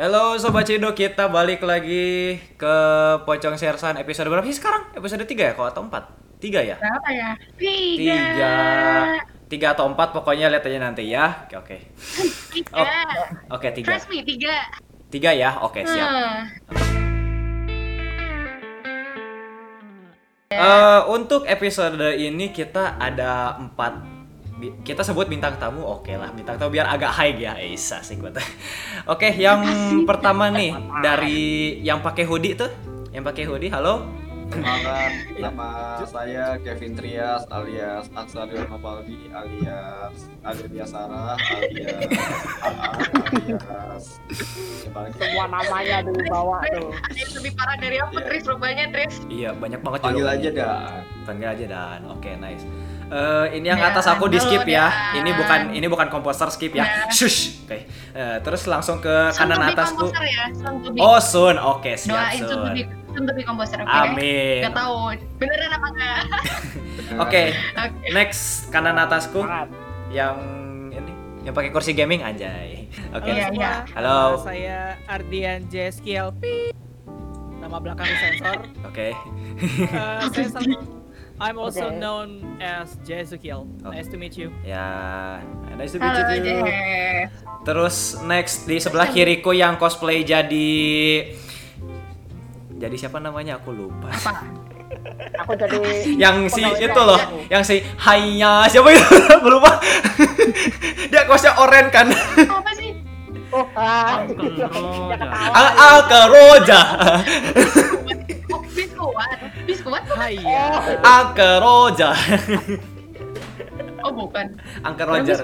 Halo Sobat Cido, kita balik lagi ke Pocong Sersan episode berapa sih sekarang? Episode 3 ya? Kok atau 4? 3 ya? Berapa ya? Tiga. 3 3 atau 4 pokoknya lihat aja nanti ya. Oke, oke. Tiga. Oh, Oke, 3. Trust me, tiga. 3 ya? Oke, siap. Hmm. Eh, untuk episode ini kita ada 4 bi- kita sebut bintang tamu oke lah bintang tamu biar agak high ya. Eh asik banget oke yang pertama nih dari yang pakai hoodie tuh yang pakai hoodie halo? Perkenalkan, nama saya Kevin Trias alias Aksarion Novaldi alias Adelia Sarah alias AA alias semua namanya dulu bawa Tris, tuh. Ada yang lebih parah dari aku, Iya. Tris, rupanya, Tris. iya banyak banget panggil aja dah. panggil aja dan oke nice Eh, ini yang Dan, atas aku di skip ya. Dan. Ini bukan ini bukan komposer skip ya. Dan. Shush. Oke. Eh, terus langsung ke Soon kanan atasku. composer ya. Oh, Sun. Oke, siap Doain Sun. soon to be composer, oke? Amin. Gak tahu beneran apa enggak. Oke, Oke. next kanan atasku yang ini yang pakai kursi gaming anjay. Oke. Iya, iya. Halo. Nama saya Ardian JSKL Nama belakang sensor Oke. Eh, saya sal- I'm also Oke. known as Jesukiel Oh. Nice to meet you Ya, nice to meet Halo, you. too. Terus next di sebelah kiriku yang cosplay jadi jadi siapa namanya aku lupa. Apa? Aku jadi yang si itu loh, kerajaan. yang si Hainya siapa itu? Aku lupa. Dia kosnya oren kan. Apa sih? Oh, ah. Uncle Ya biskuat. Biskuat? Hai ya Al Keroja. Oh, bukan. Angker Bukan Roger.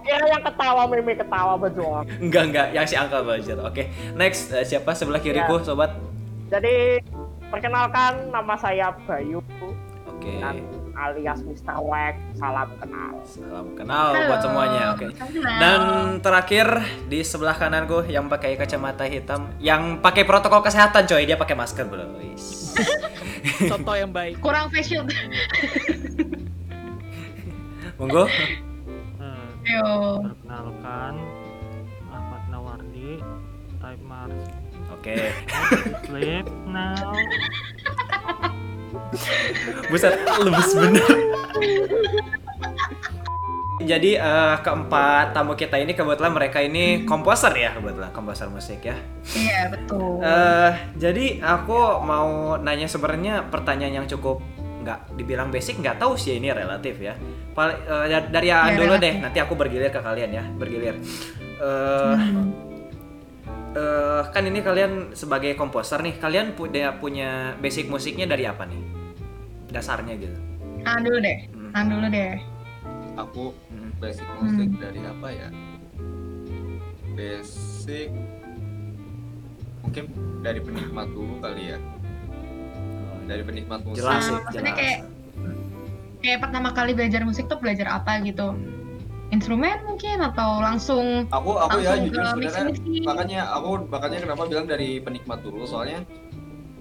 kira yang ketawa meme ketawa betul Enggak enggak, yang si Angker Roger. Oke. Next eh, siapa sebelah kiriku, sobat? Jadi perkenalkan nama saya Bayu Oke. dan alias Mr. Wack Salam kenal Salam kenal buat semuanya. Oke. Kenal. Dan terakhir di sebelah kananku yang pakai kacamata hitam, yang pakai protokol kesehatan coy, dia pakai masker bro. Wis. Contoh yang baik kurang facial. Monggo. Eh, Yo. Perkenalkan Ahmad Nawardi Type Mars Oke. Sleep now Buset, lemes bener. Jadi eh, keempat tamu kita ini kebetulan mereka ini komposer ya kebetulan komposer musik ya. Iya, betul. Eh jadi aku mau nanya sebenarnya pertanyaan yang cukup nggak dibilang basic nggak tahu sih ini relatif ya. Pal- da- dari Aan Ya, dulu relatif. deh nanti aku bergilir ke kalian ya bergilir. Hmm. eh, kan ini kalian sebagai komposer nih kalian punya punya basic musiknya dari apa nih dasarnya gitu. Tahan dulu deh. Hmm. Tahan dulu deh. Aku Hmm. basic musik dari apa ya? Basic mungkin dari penikmat dulu kali ya. Dari penikmat musik. Jelas sih, Ah, maksudnya jelas. kayak kayak pertama kali belajar musik tuh belajar apa gitu? Instrumen mungkin atau langsung Aku aku ya langsung jujur ke sebenarnya makanya aku makanya kenapa bilang dari penikmat dulu soalnya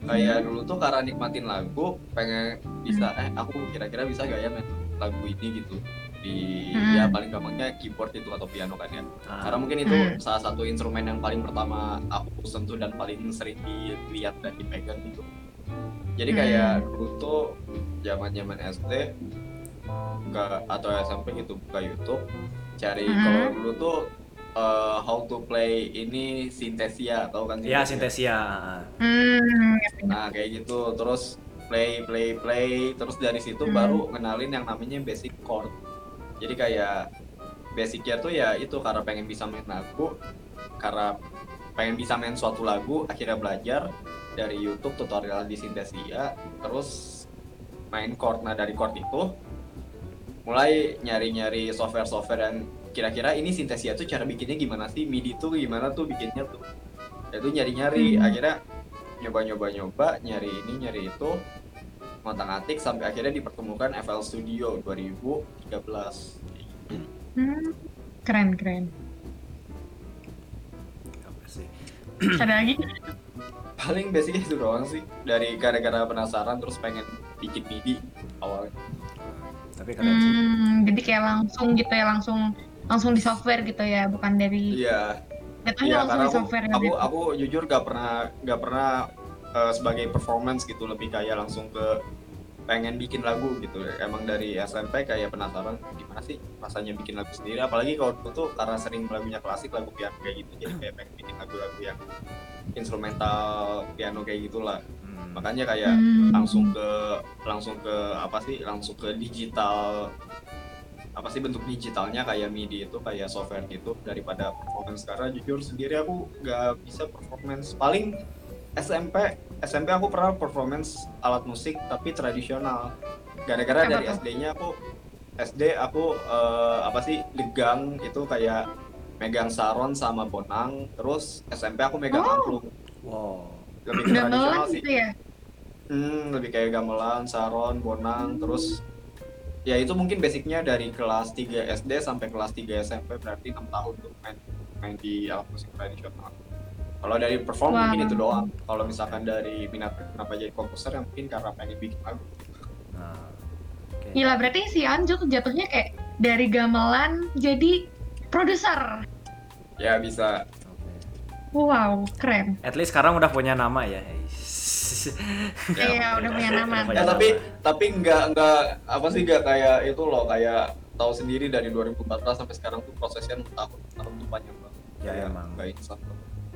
kayak dulu tuh karena nikmatin lagu pengen bisa eh aku kira-kira bisa gak ya main lagu ini gitu di Hmm. ya paling gampangnya keyboard itu atau piano kan ya Ah, karena mungkin itu Hmm. salah satu instrumen yang paling pertama aku sentuh dan paling sering dilihat dan dipegang gitu jadi kayak Hmm. dulu tuh zaman zaman SD nggak atau SMP gitu buka YouTube cari Hmm. kalau dulu tuh uh, how to play ini Synthesia atau kan Ya Synthesia? Synthesia. hmm, nah kayak gitu terus play play play terus dari situ Hmm. baru ngenalin yang namanya basic chord jadi kayak basicnya tuh ya itu karena pengen bisa main lagu karena pengen bisa main suatu lagu akhirnya belajar dari YouTube tutorial di Synthesia terus main chord nah dari chord itu mulai nyari-nyari software-software yang kira-kira ini Synthesia tuh cara bikinnya gimana sih MIDI tuh gimana tuh bikinnya tuh itu nyari-nyari Hmm. akhirnya nyoba-nyoba-nyoba nyari ini nyari itu ngotak atik sampai akhirnya dipertemukan FL Studio 2013 hmm, keren keren. Apa sih? Ada lagi? paling basicnya itu doang sih dari gara-gara penasaran terus pengen bikin MIDI awalnya Tapi keren sih. Hmm, jadi kayak langsung gitu ya langsung langsung di software gitu ya, bukan dari iya Iya, langsung karena di aku, software aku, gitu. aku jujur gak pernah gak pernah eh, sebagai performance gitu lebih kayak langsung ke pengen bikin lagu gitu emang dari SMP kayak penasaran gimana sih rasanya bikin lagu sendiri apalagi kalau dulu tuh karena sering lagunya klasik lagu piano kayak gitu jadi kayak pengen bikin lagu-lagu yang instrumental piano kayak gitulah Hmm. makanya kayak Hmm. langsung ke langsung ke apa sih langsung ke digital apa sih bentuk digitalnya kayak MIDI itu kayak software gitu daripada performance karena jujur sendiri aku nggak bisa performance paling SMP SMP aku pernah performance alat musik tapi tradisional gara-gara dari tuh? SD-nya aku SD aku eh, apa sih legang itu kayak megang saron sama bonang terus SMP aku megang Oh. angklung Wow. lebih ke tradisional sih gitu ya? Hmm, lebih kayak gamelan, saron, bonang, terus ya itu mungkin basicnya dari kelas 3 SD sampai kelas 3 SMP berarti 6 tahun tuh main main di alat musik tradisional. Kalau dari perform Wow. mungkin itu doang. Kalau misalkan dari minat kenapa jadi komposer ya mungkin karena pengen bikin lagu. Nah, oke. Gila, berarti si Anjuk jatuhnya kayak dari gamelan jadi produser. Ya bisa. Oke. Wow, keren. At least sekarang udah punya nama ya. Iya, udah punya nama. Punya Ya tapi nama. tapi nggak nggak apa sih nggak kayak itu loh kayak tahu sendiri dari 2014 sampai sekarang tuh prosesnya 6 tahun tahun tuh panjang banget. Ya, Kayak emang. nggak instan.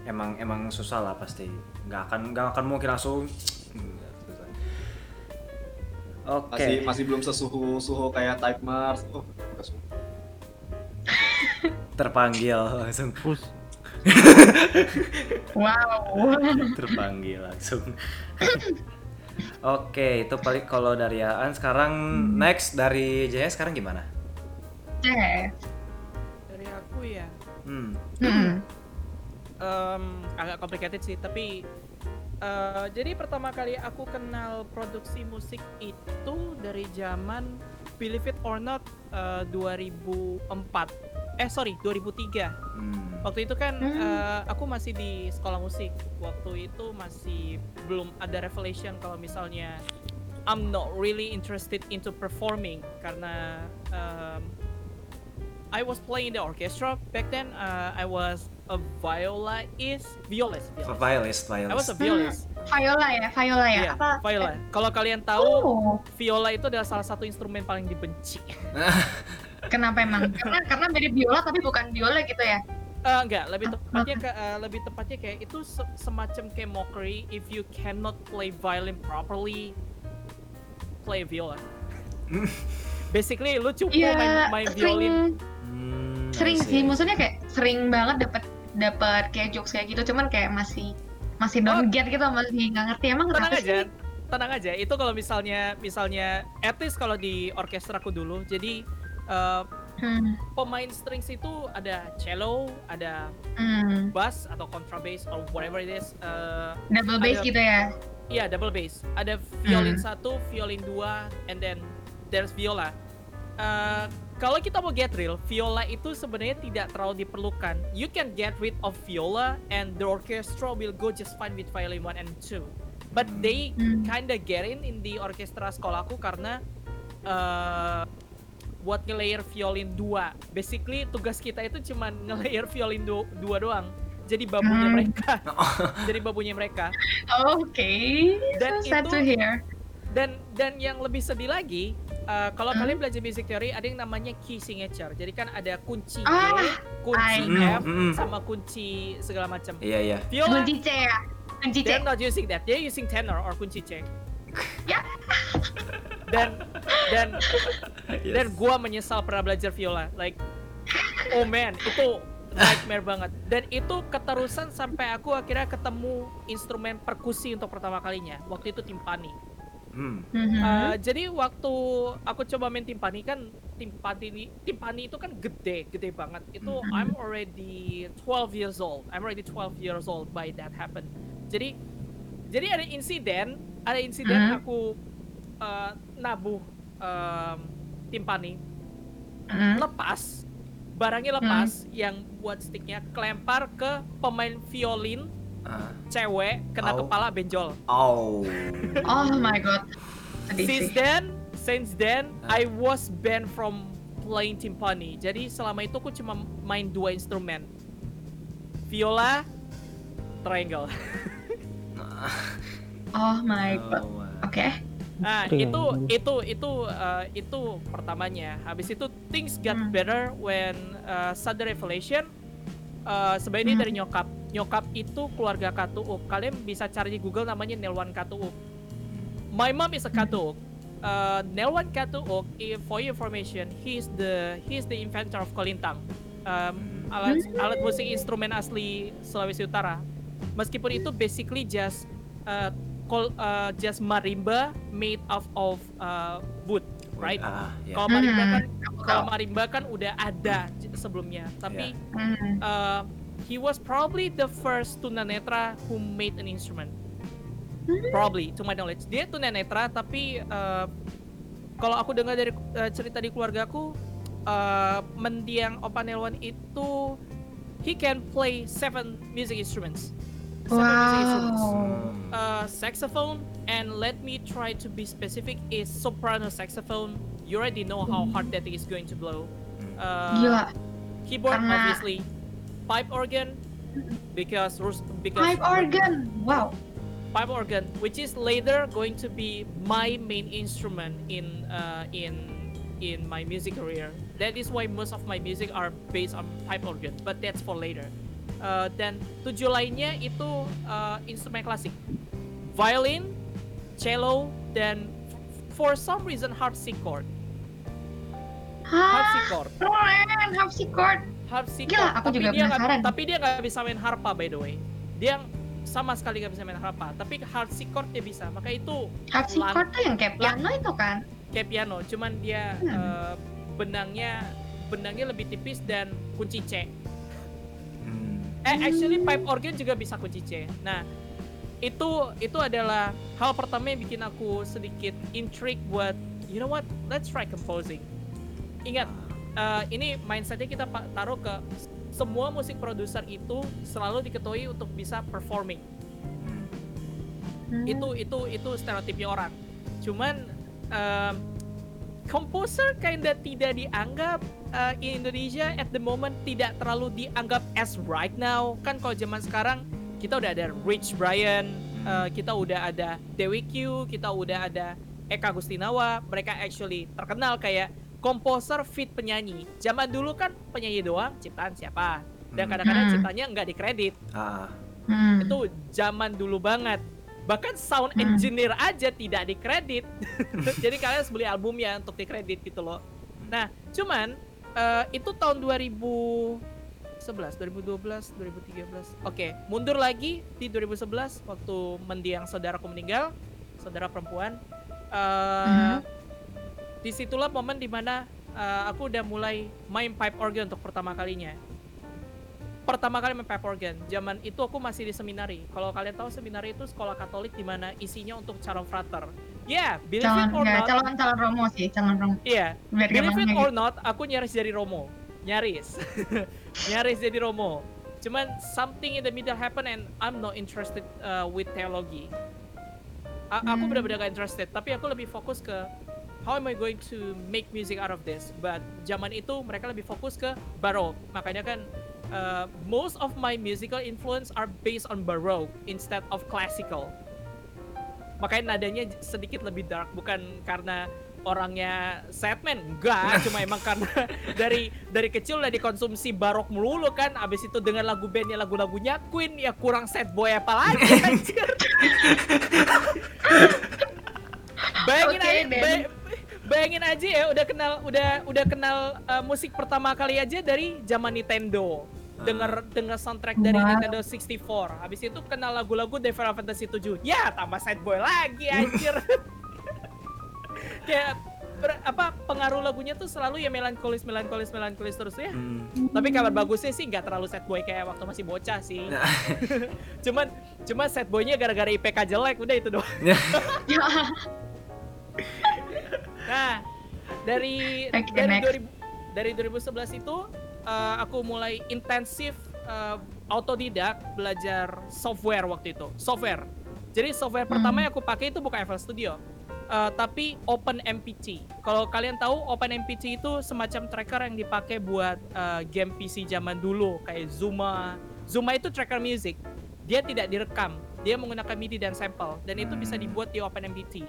emang emang susah lah pasti. Nggak akan nggak akan mungkin langsung. Oke. masih masih belum sesuhu suhu kayak Type Mars oh. Terpanggil langsung. Push. Wow. terpanggil langsung. Oke, itu paling kalau dari Aan sekarang next dari Jaya sekarang gimana? Yes. Dari aku ya, Hmm. Hmm. em, agak complicated sih, tapi eh, jadi pertama kali aku kenal produksi musik itu dari zaman Believe It or Not eh, 2004. Eh sorry, 2003. Hmm. Waktu itu kan Hmm. eh, aku masih di sekolah musik. Waktu itu masih belum ada revelation kalau misalnya I'm not really interested into performing karena um, I was playing the orchestra back then. Uh, I was a violist, violist. violist. Violist, I was a violist. Viola ya, Viola ya. Iya, Apa? viola. Kalau kalian tahu, Oh, viola itu adalah salah satu instrumen paling dibenci. kenapa emang? Karena karena mirip biola tapi bukan biola gitu ya. Eh, enggak, lebih tepatnya ke, eh, lebih tepatnya kayak itu se- semacam kayak mockery if you cannot play violin properly, play viola. Basically lu cuma Iya, main, main violin. sering Hmm, sering sih. Maksudnya kayak sering banget dapat dapat kayak jokes kayak gitu. Cuman kayak masih masih Oh. don't get gitu masih nggak ngerti emang Tenang kenapa aja, sih? tenang aja. Itu kalau misalnya misalnya at least kalau di orkestra aku dulu, jadi eh, Hmm. pemain strings itu ada cello, ada Hmm. bass atau contrabass or whatever it is. eh, Double bass Ada- gitu ya. Iya double bass. Ada violin Hmm. satu, violin dua, and then there's viola. Uh, kalau kita mau get real, viola itu sebenarnya tidak terlalu diperlukan. You can get rid of viola, and the orchestra will go just fine with violin one and two. But they Hmm. kinda get in in di orkestra sekolahku karena uh, buat nge-layer violin dua. Basically tugas kita itu cuma nge-layer violin du- dua doang. Jadi babunya Hmm. mereka. Jadi babunya mereka. Oke. Dan so sad itu- to hear. dan dan yang lebih sedih lagi uh, kalau Hmm? kalian belajar music theory ada yang namanya key signature jadi kan ada kunci G Ah, kunci I. F Hmm, hmm. sama kunci segala macam Iya, iya. viola Kunci C ya. Kunci C. they're not using that they're using tenor or kunci C Ya. dan dan Yes. dan gua menyesal pernah belajar viola like oh man itu nightmare banget dan itu keterusan sampai aku akhirnya ketemu instrumen perkusi untuk pertama kalinya waktu itu timpani Hmm. Uh, jadi waktu aku coba main timpani kan timpani timpani itu kan gede gede banget itu Mhm. I'm already 12 years old I'm already 12 years old by that happen jadi jadi ada insiden ada insiden Mhm. aku uh, nabuh um, timpani Mhm. lepas barangnya lepas yang buat sticknya kelempar ke pemain violin Ah. cewek kena Au. kepala benjol Oh. Oh my god. Sedih since sih. then since then Ah. I was banned from playing timpani jadi selama itu aku cuma main dua instrumen viola, triangle. Oh my god. Oh, Oke. Nah, Triangle. itu itu itu uh, itu pertamanya. Habis itu things got Hmm. better when uh, sudden revelation uh, sebenarnya Hmm. dari nyokap. Nyokap itu keluarga Katuuk. Kalian bisa cari di Google namanya Nelwan Katuuk. My mom is a Katuuk. Uh, Nelwan Katuuk, for your information, he's the he's the inventor of kolintang. Um, alat alat musik instrumen asli Sulawesi Utara. Meskipun itu basically just uh, call, uh, just marimba made of of uh, wood, right? Ah, ya. Kalau marimba Hmm, kan aku kalau marimba kan udah ada sebelumnya, tapi Hmm. uh, he was probably the first tunanetra who made an instrument. Probably, to my knowledge. Dia tunanetra, tapi uh, kalau aku dengar dari uh, cerita di keluargaku, uh, mendiang Opanelwan itu he can play seven music instruments. Seven music instruments. Wow. Uh, saxophone, and let me try to be specific, is soprano saxophone. You already know how hard that is going to blow. Uh, Gila. keyboard Karena- obviously pipe organ because because Pipe organ. Wow. pipe organ which is later going to be my main instrument in uh, in in my music career that is why most of my music are based on pipe organ but that's for later Uh, dan tujuh lainnya itu uh, instrumen klasik violin cello dan for some reason harpsichord harpsichord Keren, harpsichord. Harpsichord Gila, aku tapi juga dia nggak penasaran. tapi dia nggak bisa main harpa by the way dia sama sekali nggak bisa main harpa tapi harpsichord dia bisa maka itu Harpsichord tuh yang kayak piano itu kan? kayak piano cuman dia Hmm. eh, benangnya benangnya lebih tipis dan kunci C Hmm. eh actually pipe organ juga bisa kunci C nah itu itu adalah hal pertama yang bikin aku sedikit intrigue buat you know what let's try composing ingat eh, ini mindsetnya kita taruh ke semua musik produser itu selalu diketahui untuk bisa performing. Hmm. itu itu itu stereotipnya orang. Cuman um, composer kinda tidak dianggap uh, in Indonesia at the moment tidak terlalu dianggap as right now. Kan kalau zaman sekarang kita udah ada Rich Brian uh, kita udah ada Dewi Q kita udah ada Eka Gustinawa. Mereka actually terkenal kayak komposer fit penyanyi zaman dulu kan penyanyi doang ciptaan siapa dan Hmm. kadang-kadang Hmm. ciptanya nggak dikredit Ah, Hmm. itu zaman dulu banget bahkan sound Hmm. engineer aja tidak dikredit jadi kalian harus beli albumnya untuk dikredit gitu loh nah cuman eh, itu tahun 2011 2012 2013 oke mundur lagi di 2011 waktu mendiang saudaraku meninggal saudara perempuan eh Mhm. Di situlah momen di mana eh, aku udah mulai main pipe organ untuk pertama kalinya. Pertama kali main pipe organ zaman itu aku masih di seminari. Kalau kalian tahu seminari itu sekolah katolik di mana isinya untuk calon frater. Ya yeah, believe calon it or not calon calon romo sih, calon romo. iya Biar believe it or not aku nyaris jadi romo. Nyaris. Nyaris jadi romo. Cuman something in the middle happen and I'm not interested uh, with teologi A- aku Hmm. benar-benar gak interested tapi aku lebih fokus ke how am I going to make music out of this? But zaman itu mereka lebih fokus ke baroque. Makanya kan uh, most of my musical influence are based on baroque instead of classical. Makanya nadanya sedikit lebih dark bukan karena orangnya Sadman enggak cuma emang karena dari dari kecil udah dikonsumsi barok melulu kan. Abis itu dengan lagu bandnya lagu-lagunya Queen ya kurang sad boy apa lagi bayangin Oke, aja bay- bayangin aja ya udah kenal udah udah kenal uh, musik pertama kali aja dari zaman Nintendo. Denger denger soundtrack dari Wow. Nintendo 64 habis itu kenal lagu-lagu dari Final Fantasy 7 ya tambah sad boy lagi anjir. Kayak ber- apa pengaruh lagunya tuh selalu ya melankolis melankolis melankolis terus ya. Hmm. tapi kabar bagusnya sih nggak terlalu sad boy kayak waktu masih bocah sih. Cuman cuma sad boynya gara-gara IPK jelek udah itu doang nah dari Oke, dari next. 2000 dari 2011 itu eh, aku mulai intensif eh, autodidak belajar software waktu itu software jadi software Hmm. pertama yang aku pakai itu bukan FL Studio eh, tapi OpenMPC kalau kalian tahu OpenMPC itu semacam tracker yang dipakai buat eh, game PC zaman dulu kayak Zuma Zuma itu tracker music. Dia tidak direkam. Dia menggunakan MIDI dan sample dan itu bisa Hmm. dibuat di OpenMPT.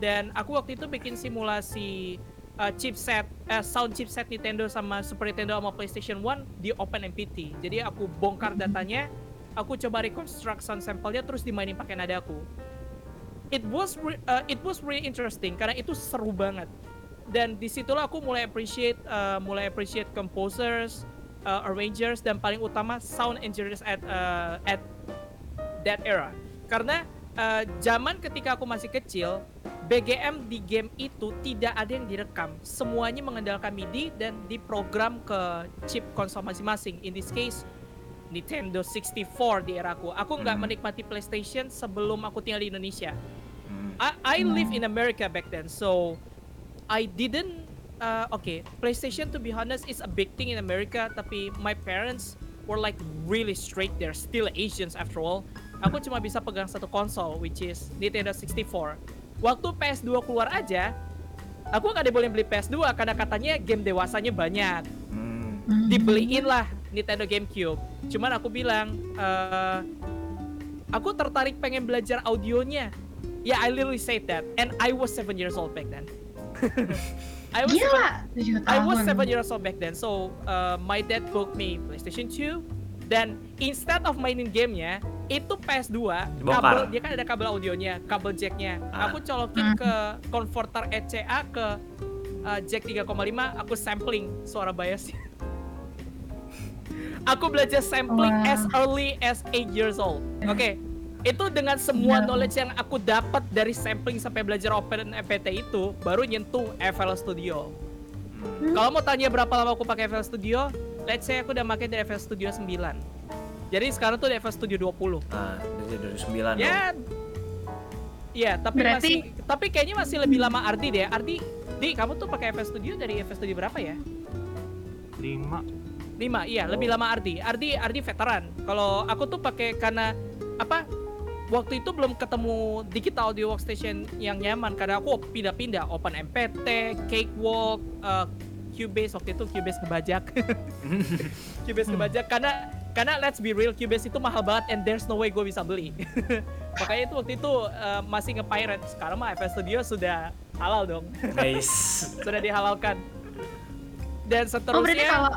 Dan aku waktu itu bikin simulasi uh, chipset eh, sound chipset Nintendo sama Super Nintendo sama PlayStation 1 di OpenMPT. Jadi aku bongkar datanya, aku coba reconstruct sound sample-nya terus dimainin pakai nada aku. It was uh, it was really interesting karena itu seru banget. Dan di situlah aku mulai appreciate uh, mulai appreciate composers, uh, arrangers dan paling utama sound engineers at uh, at that era. Karena uh, zaman ketika aku masih kecil, BGM di game itu tidak ada yang direkam. Semuanya mengandalkan MIDI dan diprogram ke chip konsol masing-masing. In this case, Nintendo 64 di era aku. Aku nggak Hmm. menikmati PlayStation sebelum aku tinggal di Indonesia. Hmm. I, I live in America back then, so I didn't. Uh, okay, PlayStation to be honest is a big thing in America, tapi my parents were like really strict. They're still Asians after all. Aku cuma bisa pegang satu konsol, which is Nintendo 64. Waktu PS2 keluar aja, aku nggak boleh beli PS2 karena katanya game dewasanya banyak Hmm. dibeliin lah Nintendo GameCube. Cuman aku bilang, eh, aku tertarik pengen belajar audionya. Ya, I literally said that, and I was seven years old back then. I was seven, Gila, tujuh I was seven years old back then. So uh, my dad booked me PlayStation 2 dan instead of mainin gamenya itu PS2 Dibongkar. kabel dia kan ada kabel audionya, kabel jacknya. Ah. Aku colokin Hmm. ke converter ECA ke uh, jack 3,5 aku sampling suara biasnya. aku belajar sampling Wah. as early as 8 years old. Oke. Itu dengan semua Gila. knowledge yang aku dapat dari sampling sampai belajar Open FPT itu baru nyentuh FL Studio. Hmm. Kalau mau tanya berapa lama aku pakai FL Studio, let's say aku udah pakai dari FL Studio 9. Jadi sekarang tuh di FL Studio 20. Ah, dari 2009 dong. Ya. Iya, tapi Berarti- masih tapi kayaknya masih lebih lama Ardi deh. Ardi, Di, kamu tuh pakai FL Studio dari FL Studio berapa ya? 5 5, iya, lebih Oh. lama Ardi. Ardi Ardi veteran. Kalau aku tuh pakai karena apa? Waktu itu belum ketemu digital audio workstation yang nyaman karena aku pindah-pindah Open MPT, Cakewalk, uh, Cubase waktu itu Cubase ngebajak. Cubase ngebajak karena karena let's be real Cubase itu mahal banget and there's no way gue bisa beli. Makanya itu waktu itu uh, masih nge-pirate. Sekarang mah FL Studio sudah halal dong. Nice. sudah dihalalkan. Dan seterusnya Oh berarti kalau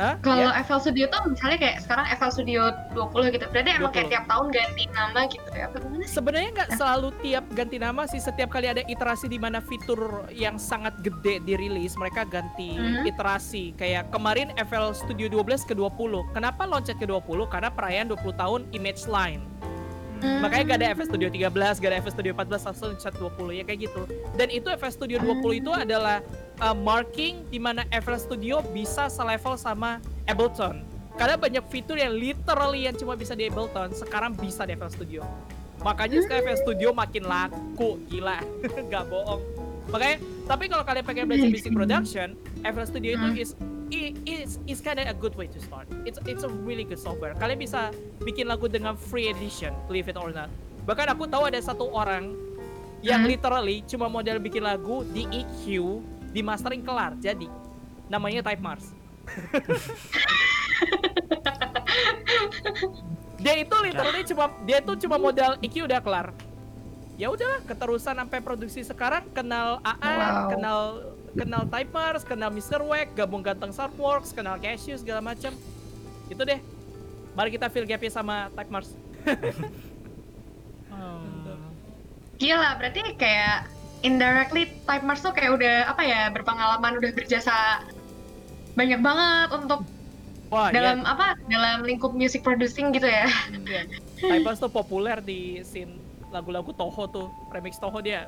Hah? kalau Ya? FL Studio tuh misalnya kayak sekarang FL Studio 20 gitu. Berarti emang 20. kayak tiap tahun ganti nama gitu ya. Sebenarnya nggak selalu tiap ganti nama sih. Setiap kali ada iterasi di mana fitur yang sangat gede dirilis, mereka ganti Mhm. iterasi. Kayak kemarin FL Studio 12 ke 20. Kenapa loncat ke 20? Karena perayaan 20 tahun Image Line. Makanya gak ada FL Studio 13, gak ada FL Studio 14, langsung loncat 20 ya kayak gitu. Dan itu FL Studio 20 itu adalah uh, marking di mana FL Studio bisa selevel sama Ableton. Karena banyak fitur yang literally yang cuma bisa di Ableton, sekarang bisa di FL Studio. Makanya sekarang FL Studio makin laku, gila, gak bohong. Makanya, tapi kalau kalian pengen belajar music production, FL Studio itu Hmm. is is is kind of a good way to start. It's it's a really good software. Kalian bisa bikin lagu dengan free edition, believe it or not. Bahkan aku tahu ada satu orang yang Hmm. literally cuma model bikin lagu di EQ, di mastering kelar. Jadi namanya Type Mars. dia itu literally cuma dia tuh cuma modal EQ udah kelar. Ya udahlah, keterusan sampai produksi sekarang kenal AA, Wow. kenal kenal Typers, kenal Mr. Wack, gabung ganteng Sartworks, kenal Cashew segala macam. Itu deh. Mari kita fill gapnya sama Type Mars. Hmm, Gila, berarti kayak indirectly Type Mars tuh kayak udah apa ya berpengalaman udah berjasa banyak banget untuk Wah, dalam apa dalam lingkup music producing gitu ya. ya, ya. Typers tuh populer di scene lagu-lagu Toho tuh, remix Toho dia.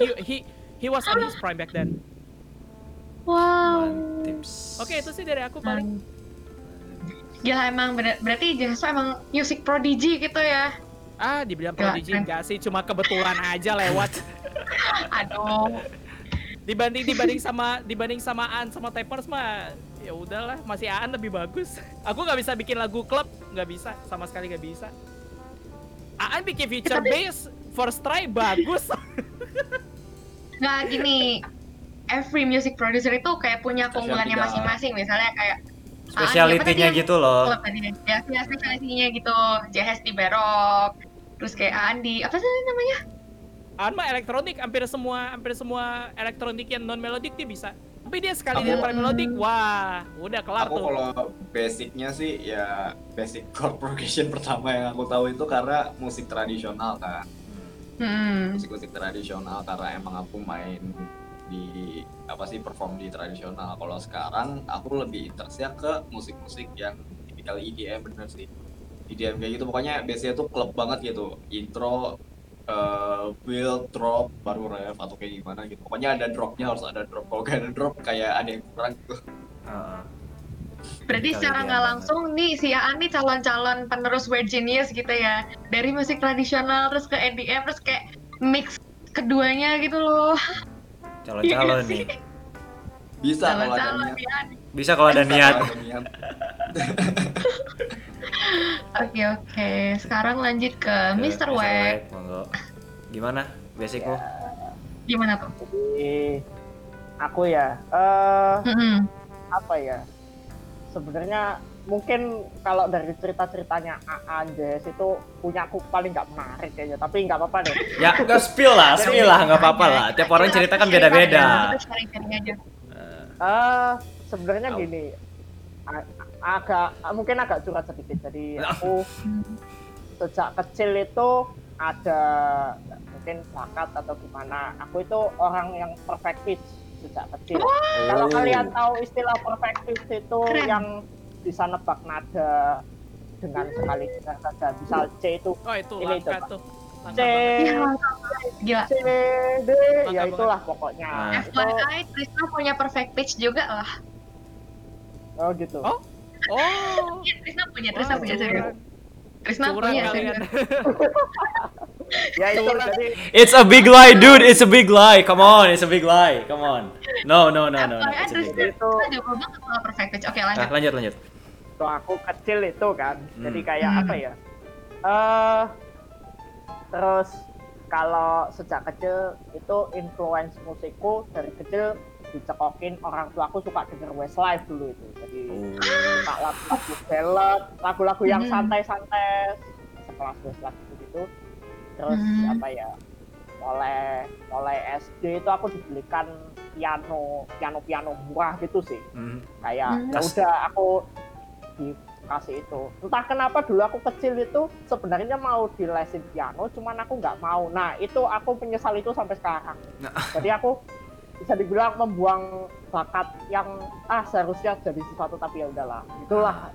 He, he, he was on his prime back then. Wow. Tips. Oke, itu sih dari aku paling. Gila emang bener, berarti Jaso emang music prodigy gitu ya. Ah, dibilang Gila, prodigy enggak sih, cuma kebetulan aja lewat. Aduh. dibanding dibanding sama dibanding sama Aan sama Typers mah ya udahlah masih Aan lebih bagus aku nggak bisa bikin lagu klub nggak bisa sama sekali nggak bisa Aan bikin feature Tapi- bass first try bagus Nggak gini, every music producer itu kayak punya keunggulannya masing-masing. Misalnya kayak Spesialitinya tadi yang- gitu loh. ya, ya spesialitinya gitu. JHS di Berok, terus kayak Andi, apa sih namanya? Anma elektronik hampir semua hampir semua elektronik yang non melodik dia bisa. Tapi dia sekali Aku- dia pakai melodik, wah, udah kelar Aku tuh. kalau basicnya sih ya basic chord progression pertama yang aku tahu itu karena musik tradisional kan. Hmm. musik-musik tradisional karena emang aku main di apa sih perform di tradisional. Kalau sekarang aku lebih interestnya ke musik-musik yang tipikal EDM bener sih. EDM kayak gitu pokoknya biasanya tuh klub banget gitu. Intro eh, build, drop, baru ref atau kayak gimana gitu. Pokoknya ada dropnya harus ada drop. Kalau gak ada drop kayak ada yang kurang gitu. Heeh. Berarti secara nggak langsung nih si Aan nih calon-calon penerus Weird Genius gitu ya. Dari musik tradisional terus ke EDM terus kayak mix keduanya gitu loh. Calon-calon nih. Bisa kalau ada Calon-calon ya. Bisa kalau ada niat. Oke oke. Sekarang lanjut ke Mr. Monggo. Gimana basicmu? Gimana tuh? Jadi aku ya, eh Mm-mm. apa ya? Sebenarnya mungkin kalau dari cerita-ceritanya AA Anjes itu punya aku paling nggak menarik kayaknya, tapi nggak apa-apa deh. Ya, nggak spill lah, spill lah, nggak apa-apa lah. Tiap orang cerita kan beda-beda. Kita sebenarnya Au. gini, agak mungkin agak curhat sedikit. Jadi aku sejak kecil itu ada mungkin bakat atau gimana. Aku itu orang yang perfect pitch sejak kecil. Oh. Kalau kalian tahu istilah perfect pitch itu Keren. yang bisa nebak nada dengan sekali dengar saja. Misal C itu Oh itu Ini coba. tuh. C. Iya. Gila. C, D, ya itulah pokoknya. Nah. Itu, FYI, Trisna punya perfect pitch juga lah. Oh gitu. Oh. Oh. Iya, Trisna punya, Trisna Wah, punya curang. serius. Trisna punya serius. Ya itu jadi It's a big lie, dude. It's a big lie. Come on, it's a big lie. Come on. No, no, no, no. no. It's a big lie. itu Trisna jago banget soal perfect pitch. Oke, lanjut. Ah, lanjut, lanjut. waktu aku kecil itu kan jadi Hmm. kayak Hmm. apa ya eh terus kalau sejak kecil itu influence musikku dari kecil dicekokin orang tua aku suka denger Westlife dulu itu jadi Oh. suka lagu-lagu ballad lagu-lagu yang Hmm. santai-santai sekelas Westlife gitu gitu terus Hmm. apa ya mulai mulai SD itu aku dibelikan piano piano piano murah gitu sih Hmm. kayak Hmm. ya udah aku dikasih itu entah kenapa dulu aku kecil itu sebenarnya mau di lesin piano cuman aku nggak mau nah itu aku menyesal itu sampai sekarang Nah. jadi aku bisa dibilang membuang bakat yang ah seharusnya jadi sesuatu tapi ya udahlah itulah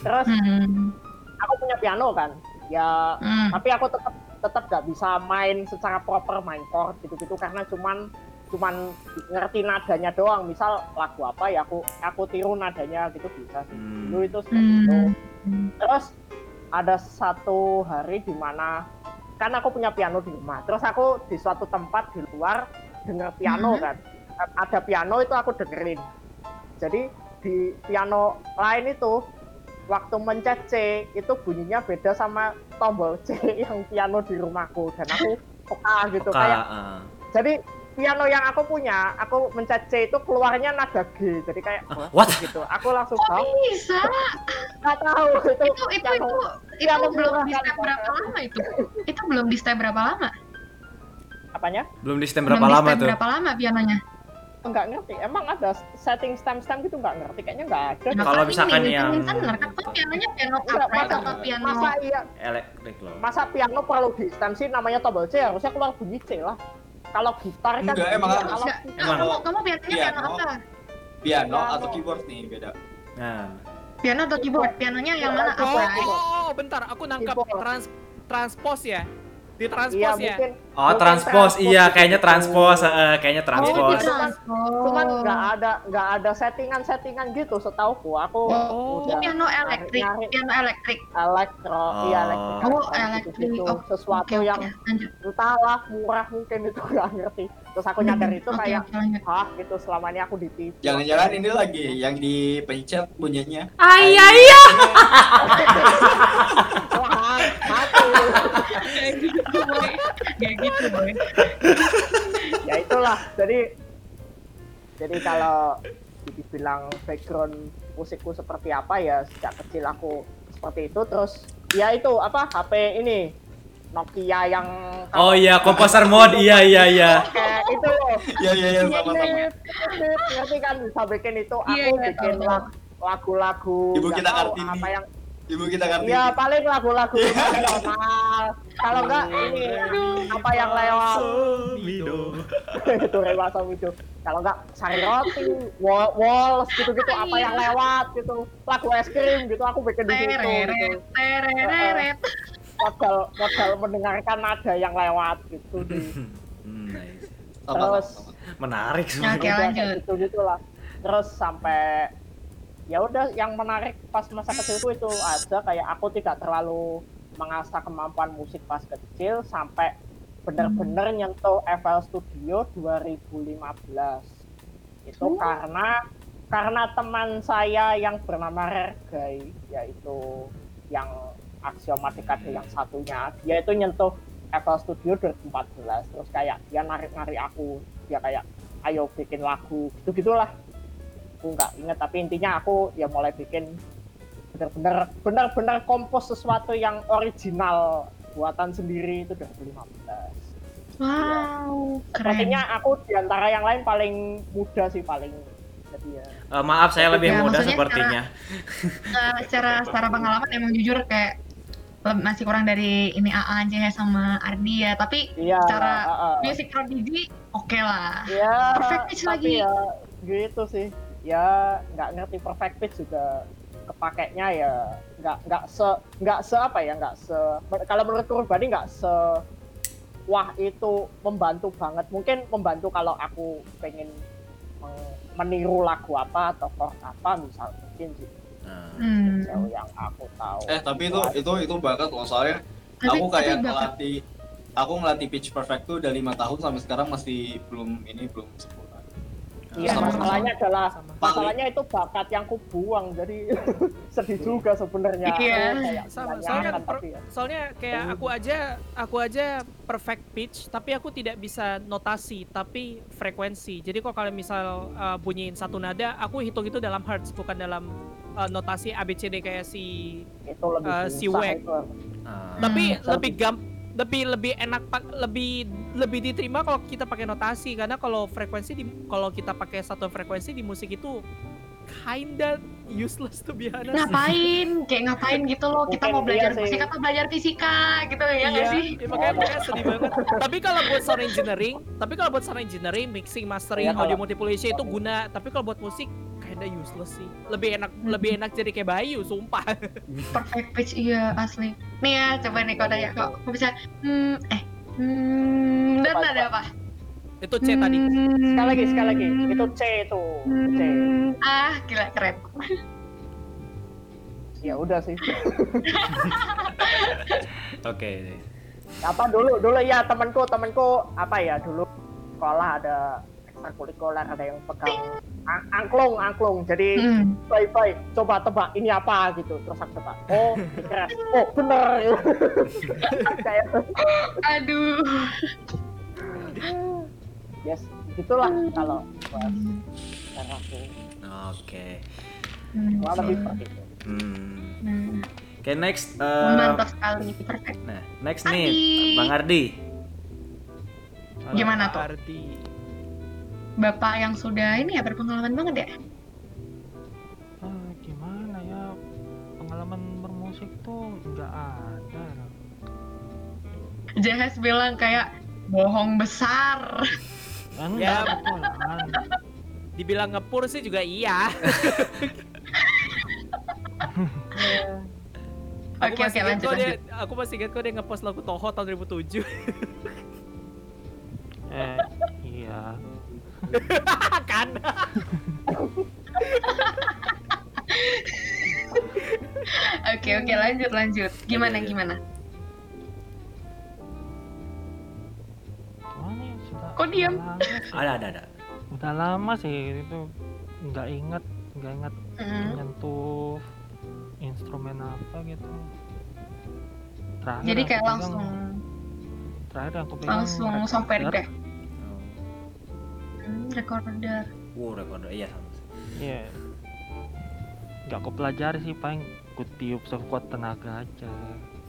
terus Hmm. aku punya piano kan ya Hmm. tapi aku tetap tetap nggak bisa main secara proper main chord gitu-gitu karena cuman cuman ngerti nadanya doang misal lagu apa ya aku aku tiru nadanya gitu bisa sih Hmm. dulu itu seperti itu Hmm. terus ada satu hari di mana kan aku punya piano di rumah terus aku di suatu tempat di luar denger piano Mhm. kan ada piano itu aku dengerin jadi di piano lain itu waktu mencet C itu bunyinya beda sama tombol C yang piano di rumahku dan aku peka gitu Ka, kayak ah. jadi piano yang aku punya aku mencet C itu keluarnya nada G jadi kayak "Wah," what? gitu aku langsung tahu bisa? nggak tahu itu Itu itu piano itu itu piano belum murah di step berapa lama itu? Itu belum di step berapa lama? apanya Belum di Belum berapa di lama step tuh? berapa lama pianonya? Nggak ngerti emang ada setting stem stem gitu nggak ngerti kayaknya nggak ada Nah, Kalau kan misalkan ini, yang- Turner kan tuh pianonya piano upright masa, atau piano masa iya Elektrik loh. masa piano perlu di stem sih namanya tombol C harusnya keluar bunyi C lah kalau gitar kan Enggak, emang harus. kalau Enggak, Emang. kamu kamu pianonya piano Piano. apa? Piano Piano. atau keyboard nih beda. Nah, Piano atau keyboard? Pianonya yang mana? Oh, Oh, oh, bentar, aku nangkap trans transpose ya. Di iya transpose ya. mungkin oh Mungkin transpose iya gitu. kayaknya transpose, eh, kayaknya Oh, transpose. di transpose. cuman nggak ada nggak ada settingan settingan gitu setauku aku Oh. udah piano elektrik, nyari piano elektrik. elektro iya Oh. elektrik Oh, elektrik. gitu Oh, sesuatu oke. yang entahlah murah mungkin itu nggak ngerti terus aku nyadar itu Oke, kayak lanjut. hah gitu selama ini aku ditipu Jangan-jangan ini lagi yang dipencet bunyinya. Ayah, iya. gitu, boy. Kayak gitu, boy. ya itulah jadi jadi kalau dibilang background musikku seperti apa ya sejak kecil aku seperti itu terus ya itu apa HP ini Nokia yang Oh iya, komposer mode. Iya iya iya. kayak itu loh Iya iya iya sama-sama. ngerti kan bisa bikin itu aku Iya, iya, bikin lagu-lagu Ibu kita Kartini. apa yang Ibu kita Kartini. Iya paling lagu-lagu nasional kalau enggak ini apa yang lewat? Itu Rewa Somido kalau enggak sari roti wall, walls gitu-gitu apa yang lewat gitu. Lagu es krim gitu aku bikin di situ gitu. modal modal mendengarkan nada yang lewat gitu di Hmm, Terus. Menarik Oke, semua. lanjut. gitu gitulah. Terus sampai ya udah yang menarik pas masa kecilku itu aja kayak aku tidak terlalu mengasah kemampuan musik pas kecil sampai benar-benar nyentuh FL Studio 2015 itu Oh. karena karena teman saya yang bernama Rergai yaitu yang aksiomatika yang satunya dia itu nyentuh FL Studio 2014 terus kayak dia narik-narik aku dia kayak ayo bikin lagu gitu gitulah aku nggak inget tapi intinya aku ya mulai bikin bener-bener bener-bener kompos sesuatu yang original buatan sendiri itu 2015 Wow, keren. sepertinya aku di antara yang lain paling muda sih paling jadi ya Eh, maaf, saya lebih Ya, muda sepertinya. Eh, secara secara pengalaman emang jujur kayak masih kurang dari ini AA aja ya sama Ardi ya tapi iya Secara uh, uh, music prodigy oke lah ya Perfect pitch tapi lagi. ya gitu sih ya nggak ngerti perfect pitch juga kepakainya ya nggak nggak se nggak se apa ya nggak se kalau menurut pribadi nggak se wah itu membantu banget. Mungkin membantu kalau aku pengen meniru lagu apa atau chord apa misal mungkin sih. Nah, hmm. jauh yang aku tahu. Eh tapi itu itu itu bakat loh soalnya Tapi- aku kayak ngelatih aku ngelatih pitch perfect tuh udah lima tahun sampai sekarang masih belum ini belum sempurna. Iya Sama- masalahnya adalah Sama. masalahnya itu bakat yang ku buang jadi sedih juga sebenarnya Iya. Kayak Sama, soalnya per- tapi ya. soalnya kayak aku aja aku aja perfect pitch tapi aku tidak bisa notasi tapi frekuensi jadi kok kalau misal uh, bunyiin satu nada aku hitung itu dalam hertz bukan dalam uh, notasi ABCD kayak si itu lebih susah si Wack. itu. ah. tapi Hmm. lebih gam lebih lebih enak pak lebih lebih diterima kalau kita pakai notasi. Karena kalau frekuensi di kalau kita pakai satu frekuensi di musik itu kinda useless to be honest. Ngapain? Kayak ngapain gitu loh? Kita mau Mungkin belajar iya musik atau belajar fisika? Gitu ya nggak iya, sih? iya, makanya, makanya sedih banget. tapi kalau buat sound engineering, tapi kalau buat sound engineering, mixing, mastering, Iya, audio multiplication itu guna. Tapi kalau buat musik, kinda useless sih. Lebih enak, lebih enak jadi kayak Bayu, sumpah. perfect pitch iya asli. Nih ya coba nih kau tanya kok kok bisa hmm eh hmm dan ada apa? Itu C tadi. Hmm, sekali lagi sekali lagi. Itu C itu. C. hmm, ah gila keren. Ya udah sih. Oke. apa dulu? Dulu ya temanku temanku. Apa ya dulu? Sekolah ada ekstrakurikuler ada yang pegang ang- angklung angklung jadi Hmm. bye bye coba tebak ini apa gitu terus aku tebak oh keren oh bener kayak aduh yes gitulah kalau buat cara aku Oke. Hmm. kurang lebih seperti itu Hmm. Hmm. Oke, next. eh, mantap sekali perfect nah, next Ardi. nih, Bang Ardi. Gimana tuh? Arti. Bapak yang sudah ini ya berpengalaman banget ya ah, gimana ya pengalaman bermusik tuh nggak ada Jahas bilang kayak bohong besar kan Ya. betulan Dibilang ngepur sih juga iya. Aku Oke, masih oke, ingat lanjut, kok dia, lanjut. aku masih ingat kok dia ngepost lagu Toho tahun 2007. eh kan? oke oke lanjut lanjut gimana Lanjut, gimana Gimana ya, sudah Kok diam? udah lama sih. Ada, ada, ada. udah lama sih itu nggak inget nggak inget Hmm. nyentuh instrumen apa gitu terakhir jadi kayak langsung terakhir yang aku pegang langsung software recorder. Hmm, recorder Oh, wow, recorder. Iya, sama. Iya. nggak aku pelajari sih paling ku tiup sekuat tenaga aja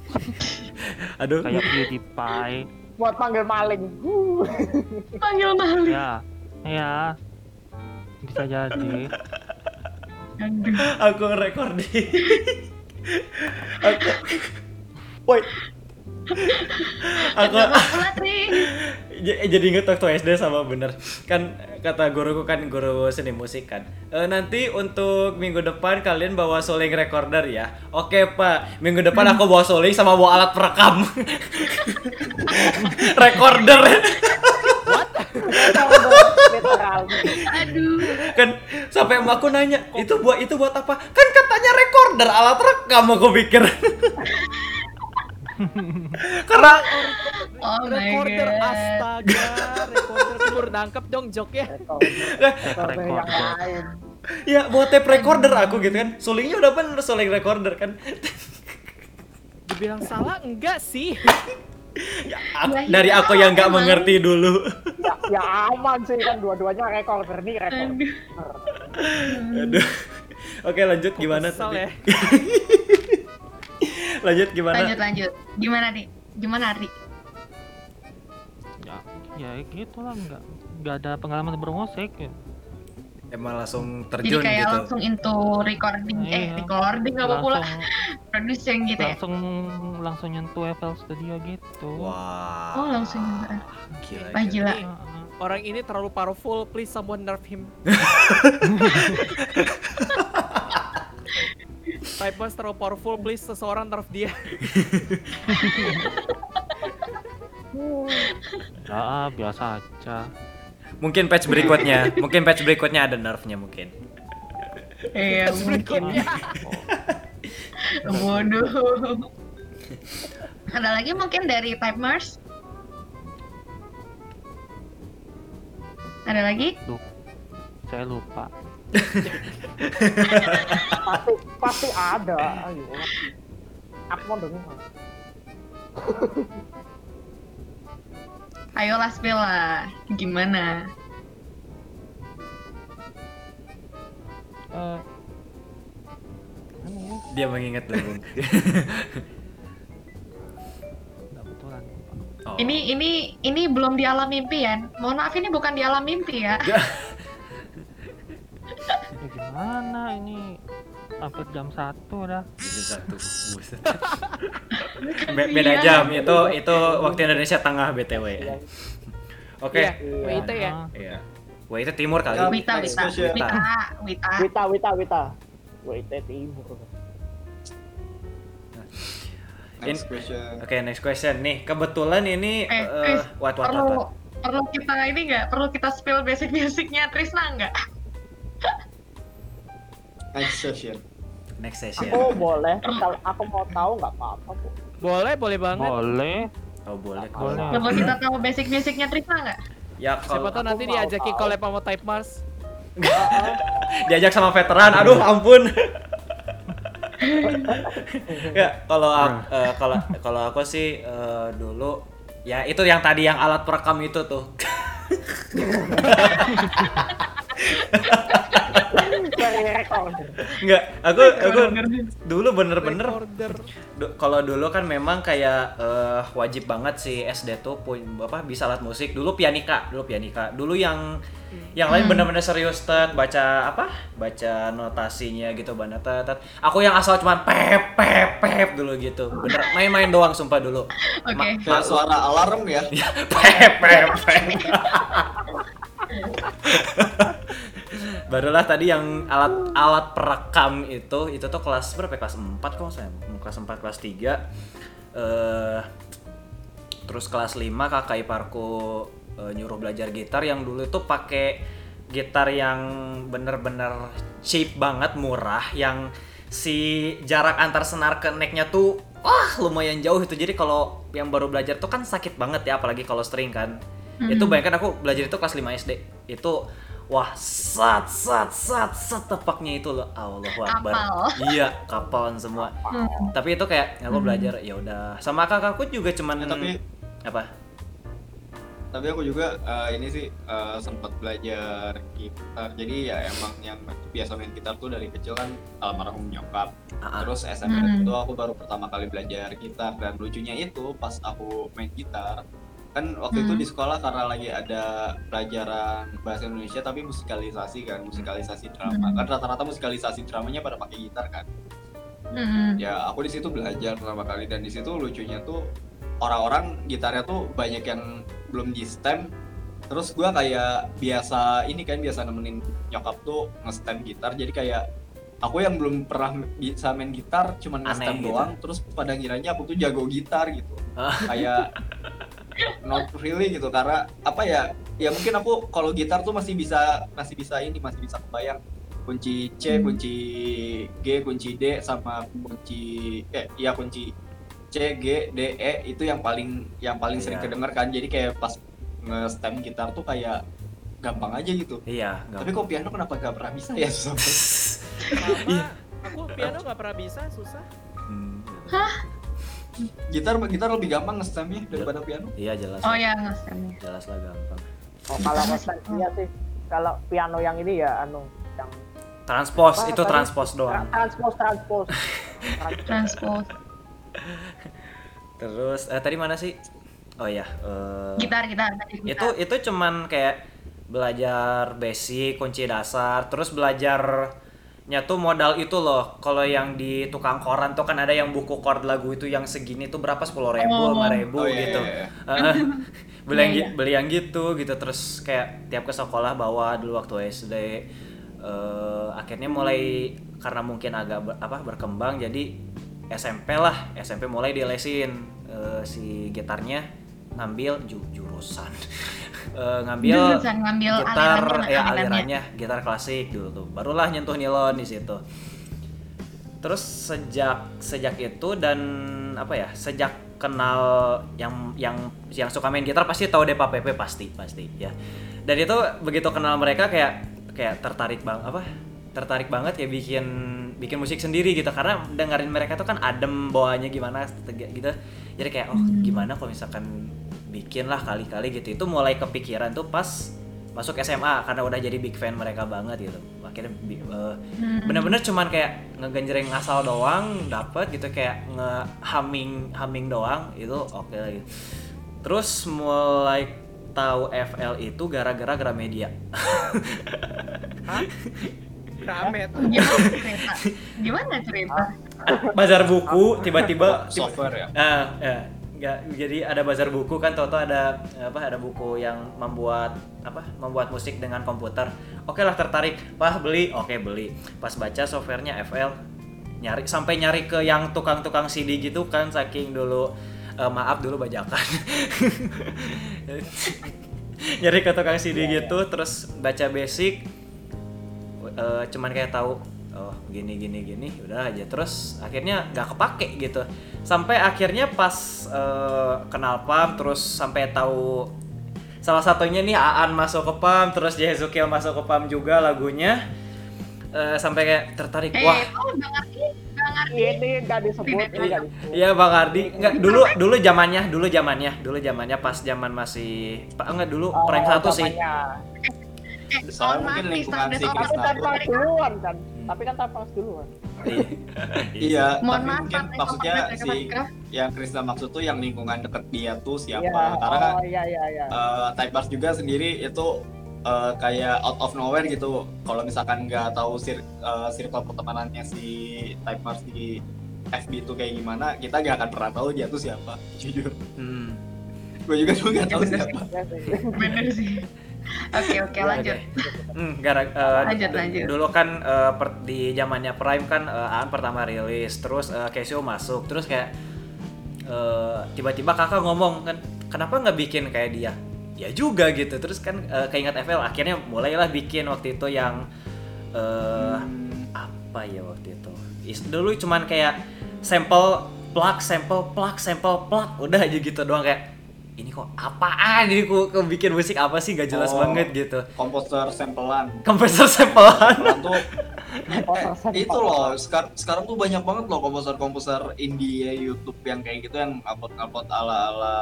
Aduh. kayak PewDiePie buat panggil maling. Panggil maling. ya ya bisa jadi Aduh. aku recording. aku Woi. aku jadi inget waktu SD sama bener. Kan kata guruku kan guru seni musik kan. "E, nanti untuk minggu depan kalian bawa soling recorder ya. Oke pak. Minggu depan aku bawa soling sama bawa alat perekam. Recorder. Aduh. kan sampai emakku nanya itu buat itu buat apa? Kan katanya recorder alat rekam aku pikir karena Oh my recorder god. astaga recorder kubur nangkep dong joknya Recorder yang Recorder. lain. ya buat tape recorder aku gitu kan solingnya udah bener soling recorder kan dibilang salah enggak sih Ya, aku- Ya, dari ya, aku yang nggak emang. mengerti dulu Ya, ya aman sih kan dua-duanya recorder nih recorder. Aduh. Aduh. Oke lanjut gimana Kesel tadi? ya. lanjut gimana? Lanjut lanjut. Gimana nih? Gimana Ri? ya ya gitu lah nggak nggak ada pengalaman bermusik ya. Emang langsung Jadi terjun kayak gitu. langsung into recording, eh Iya. recording apa pula langsung producing gitu ya? langsung langsung nyentuh FL Studio gitu Wah. Oh, langsung. Gila. Wah gila. Heeh. orang ini terlalu powerful please someone nerf him Type Boss terlalu powerful, please seseorang nerf dia. ya biasa aja Mungkin patch berikutnya, mungkin patch berikutnya ada nerfnya mungkin. Iya mungkin. Bodoh. Ada lagi mungkin dari Type Mars? Ada lagi? saya lupa Pasti pasti ada. Ayo. Aku mau dengar. Ayolah spill lah. Gimana? Ya, Dia mengingat lupa. Oh. Ini ini ini belum di alam mimpi ya. Mohon maaf ini bukan di alam mimpi ya. ya gimana ini hampir jam satu dah Itu satu. Buset. Be- beda jam itu itu waktu Indonesia Tengah BTW. Oke. Iya, WIT ya. Ah, Iya. Wah itu timur kali. Ya, Wita Wita. Wita Wita. Wita Wita Wita. Wita timur. Next question. Oke, next question nih. Kebetulan ini Eh, eh, what what what, Perlu what. perlu kita ini nggak? Perlu kita spill basic-basicnya Trisna nggak? Next question. Next session. Aku boleh. Kalau aku mau tahu nggak apa-apa bu. Boleh, boleh banget. boleh Oh boleh. Boleh. kalau- Perlu kita tahu basic-basicnya Trisna nggak? Ya Siapa kalau tahu nanti diajakin collab sama Type Mars. diajak sama veteran, aduh ampun. ya kalau eh, kalau kalau aku sih eh, dulu ya itu yang tadi yang alat perekam itu tuh. Enggak, aku aku dulu bener-bener kalau dulu kan memang kayak eh, wajib banget sih SD tuh punya apa bisa alat musik. Dulu pianika dulu pianika. Dulu yang yang lain bener-bener serius tet baca apa baca notasinya gitu banget tet, tet. aku yang asal cuman pep pep pep dulu gitu. Bener main-main doang sumpah dulu. Oke. Ma- Kayak suara alarm ya. pep pep pep barulah tadi yang alat alat perekam itu itu tuh kelas berapa? Ya? kelas 4 kok saya kelas 4 kelas 3 eh terus kelas 5 kakak iparku eh, nyuruh belajar gitar yang dulu itu pakai gitar yang bener-bener cheap banget murah yang si jarak antar senar ke necknya tuh wah lumayan jauh itu. Jadi kalau yang baru belajar tuh kan sakit banget ya apalagi kalau string kan. Itu bayangkan aku belajar itu kelas 5 SD itu wah sat sat sat sat tepaknya itu loh. Allah Akbar. Kapal. iya kapalan semua. Tapi itu kayak aku belajar ya udah. Sama kakakku juga cuman Ya, tapi apa? Tapi aku juga eh, ini sih eh, sempat belajar gitar. Jadi ya emang yang biasa main gitar tuh dari kecil kan almarhum nyokap. Ah. terus SMP Hmm. itu aku baru pertama kali belajar gitar. Dan lucunya itu pas aku main gitar kan waktu itu Hmm. di sekolah karena lagi ada pelajaran bahasa Indonesia tapi musikalisasi kan musikalisasi drama Hmm. kan rata-rata musikalisasi dramanya pada pakai gitar kan Mm-mm. ya aku di situ belajar pertama kali dan di situ lucunya tuh orang-orang gitarnya tuh banyak yang belum di stem terus gua kayak biasa ini kan biasa nemenin nyokap tuh nge-stem gitar jadi kayak aku yang belum pernah bisa main gitar cuman nge-stem gitu. doang terus pada ngiranya aku tuh jago gitar gitu Ah. kayak not really gitu karena apa ya ya mungkin aku kalau gitar tuh masih bisa masih bisa ini masih bisa kebayang kunci C, Hmm. kunci G, kunci D sama kunci eh iya kunci C, G, D, E itu yang paling yang paling sering Iya. kedenger kan. Jadi kayak pas nge-stem gitar tuh kayak gampang aja gitu. Iya, Tapi nggak. kok piano kenapa gak pernah bisa ya susah banget. Sama, aku piano nggak pernah bisa, susah. Hmm. Gitar gitar lebih gampang nge-stemnya daripada piano. Iya jelas. Oh lah. ya nge-stemnya. Jelas lah gampang. Oh, kalau nge-stem iya sih. Kalau piano yang ini ya anu yang Transpose Apa itu tadi? transpose doang. tra- transpose transpose. Transpose. Terus eh, tadi mana sih? Oh iya. eh, Gitar, gitar. tadi itu gitar. itu cuman kayak belajar basic kunci dasar terus tuh modal itu loh. Kalau yang di tukang koran tuh kan ada yang buku chord lagu itu yang segini tuh berapa? Sepuluh ribu Oh. lima ribu Oh, iya, gitu. iya, Heeh. beli yang Iya, beli yang gitu gitu. Terus kayak tiap ke sekolah bawa dulu waktu SD eh, akhirnya mulai karena mungkin agak ber- apa berkembang jadi SMP lah. SMP mulai dilesin. Eh, si gitarnya ngambil ju- jurusan Eh, ngambil Jurusan ngambil gitar alirannya, ya alirannya. alirannya gitar klasik dulu tuh. Barulah nyentuh nilon di situ. Terus sejak sejak itu dan apa ya sejak kenal yang yang yang suka main gitar pasti tahu Depa PP pasti pasti ya. Dan itu begitu kenal mereka kayak kayak tertarik bang apa tertarik banget ya bikin bikin musik sendiri gitu. Karena dengerin mereka tuh kan adem bawaannya gimana gitu. Jadi kayak oh gimana kalau misalkan bikin lah kali-kali gitu itu mulai kepikiran tuh pas masuk SMA karena udah jadi big fan mereka banget gitu akhirnya Hmm. bener-bener cuman kayak ngegenjreng ngasal doang dapet gitu kayak nge humming humming doang itu oke lagi terus mulai tahu FL itu gara-gara Gramedia Ramet. Gimana cerita? Gimana cerita? bazar buku tiba-tiba tiba- Software ya. Ah, ya. Nggak, jadi ada bazar buku kan Toto? Ada apa ada buku yang membuat apa membuat musik dengan komputer. Oke lah tertarik. Pas beli. Oke beli. Pas baca softwarenya FL nyari sampai nyari ke yang tukang-tukang CD gitu kan saking dulu eh, maaf dulu bajakan. Nyari ke tukang CD gitu terus baca basic eh, cuman kayak tahu oh gini gini gini. Udah aja. Terus akhirnya nggak kepake gitu. Sampai akhirnya pas eh, kenal pam terus sampai tahu salah satunya nih Aan masuk ke pam terus Jehezukil masuk ke pam juga lagunya eh, sampai kayak tertarik. Eh, wah. Oh nggak ngerti, nggak ngerti. Ini nggak disebut, nggak. Iya Bang Ardi, enggak dulu dulu zamannya, dulu zamannya, dulu zamannya pas zaman masih Pak enggak dulu Oh, prank satu sih. Soalnya mungkin lingkungan standar si orang Tapi kan tuh. pas duluan kan. Kan tapas. Iya, Mohon tapi maaf, mungkin Pak, maksudnya mereka si mereka. yang Krisna maksud tuh yang lingkungan deket dia tuh siapa? Iya, Karena kan oh iya iya iya. eh, Type Bars juga sendiri itu eh, kayak out of nowhere gitu. Kalau misalkan nggak tahu sir eh, circle pertemanannya si Type Bars di FB itu kayak gimana, kita nggak akan pernah tahu dia tuh siapa. Jujur, Hmm. gue juga dulu nggak tahu Bener siapa. Iya sih. Bener sih. Oke oke Ya, lanjut. Hmm, gara eh, Lanjut, lanjut. Dulu kan eh, per- di zamannya Prime kan eh, Aan pertama rilis, terus eh, Casio masuk, terus kayak eh, tiba-tiba kakak ngomong kan, kenapa nggak bikin kayak dia? Ya juga gitu, terus kan eh, keinget FL, akhirnya mulailah bikin waktu itu yang eh, apa ya waktu itu? Is- dulu cuman kayak sampel plug, sampel plug, sampel plug, udah aja gitu doang kayak ini kok apaan? Ini kok, bikin musik apa sih? Gak jelas oh, banget gitu. komposer sampelan komposer sampelan tuh itu loh sekar sekarang tuh banyak banget loh komposer komposer India YouTube yang kayak gitu yang upload upload ala ala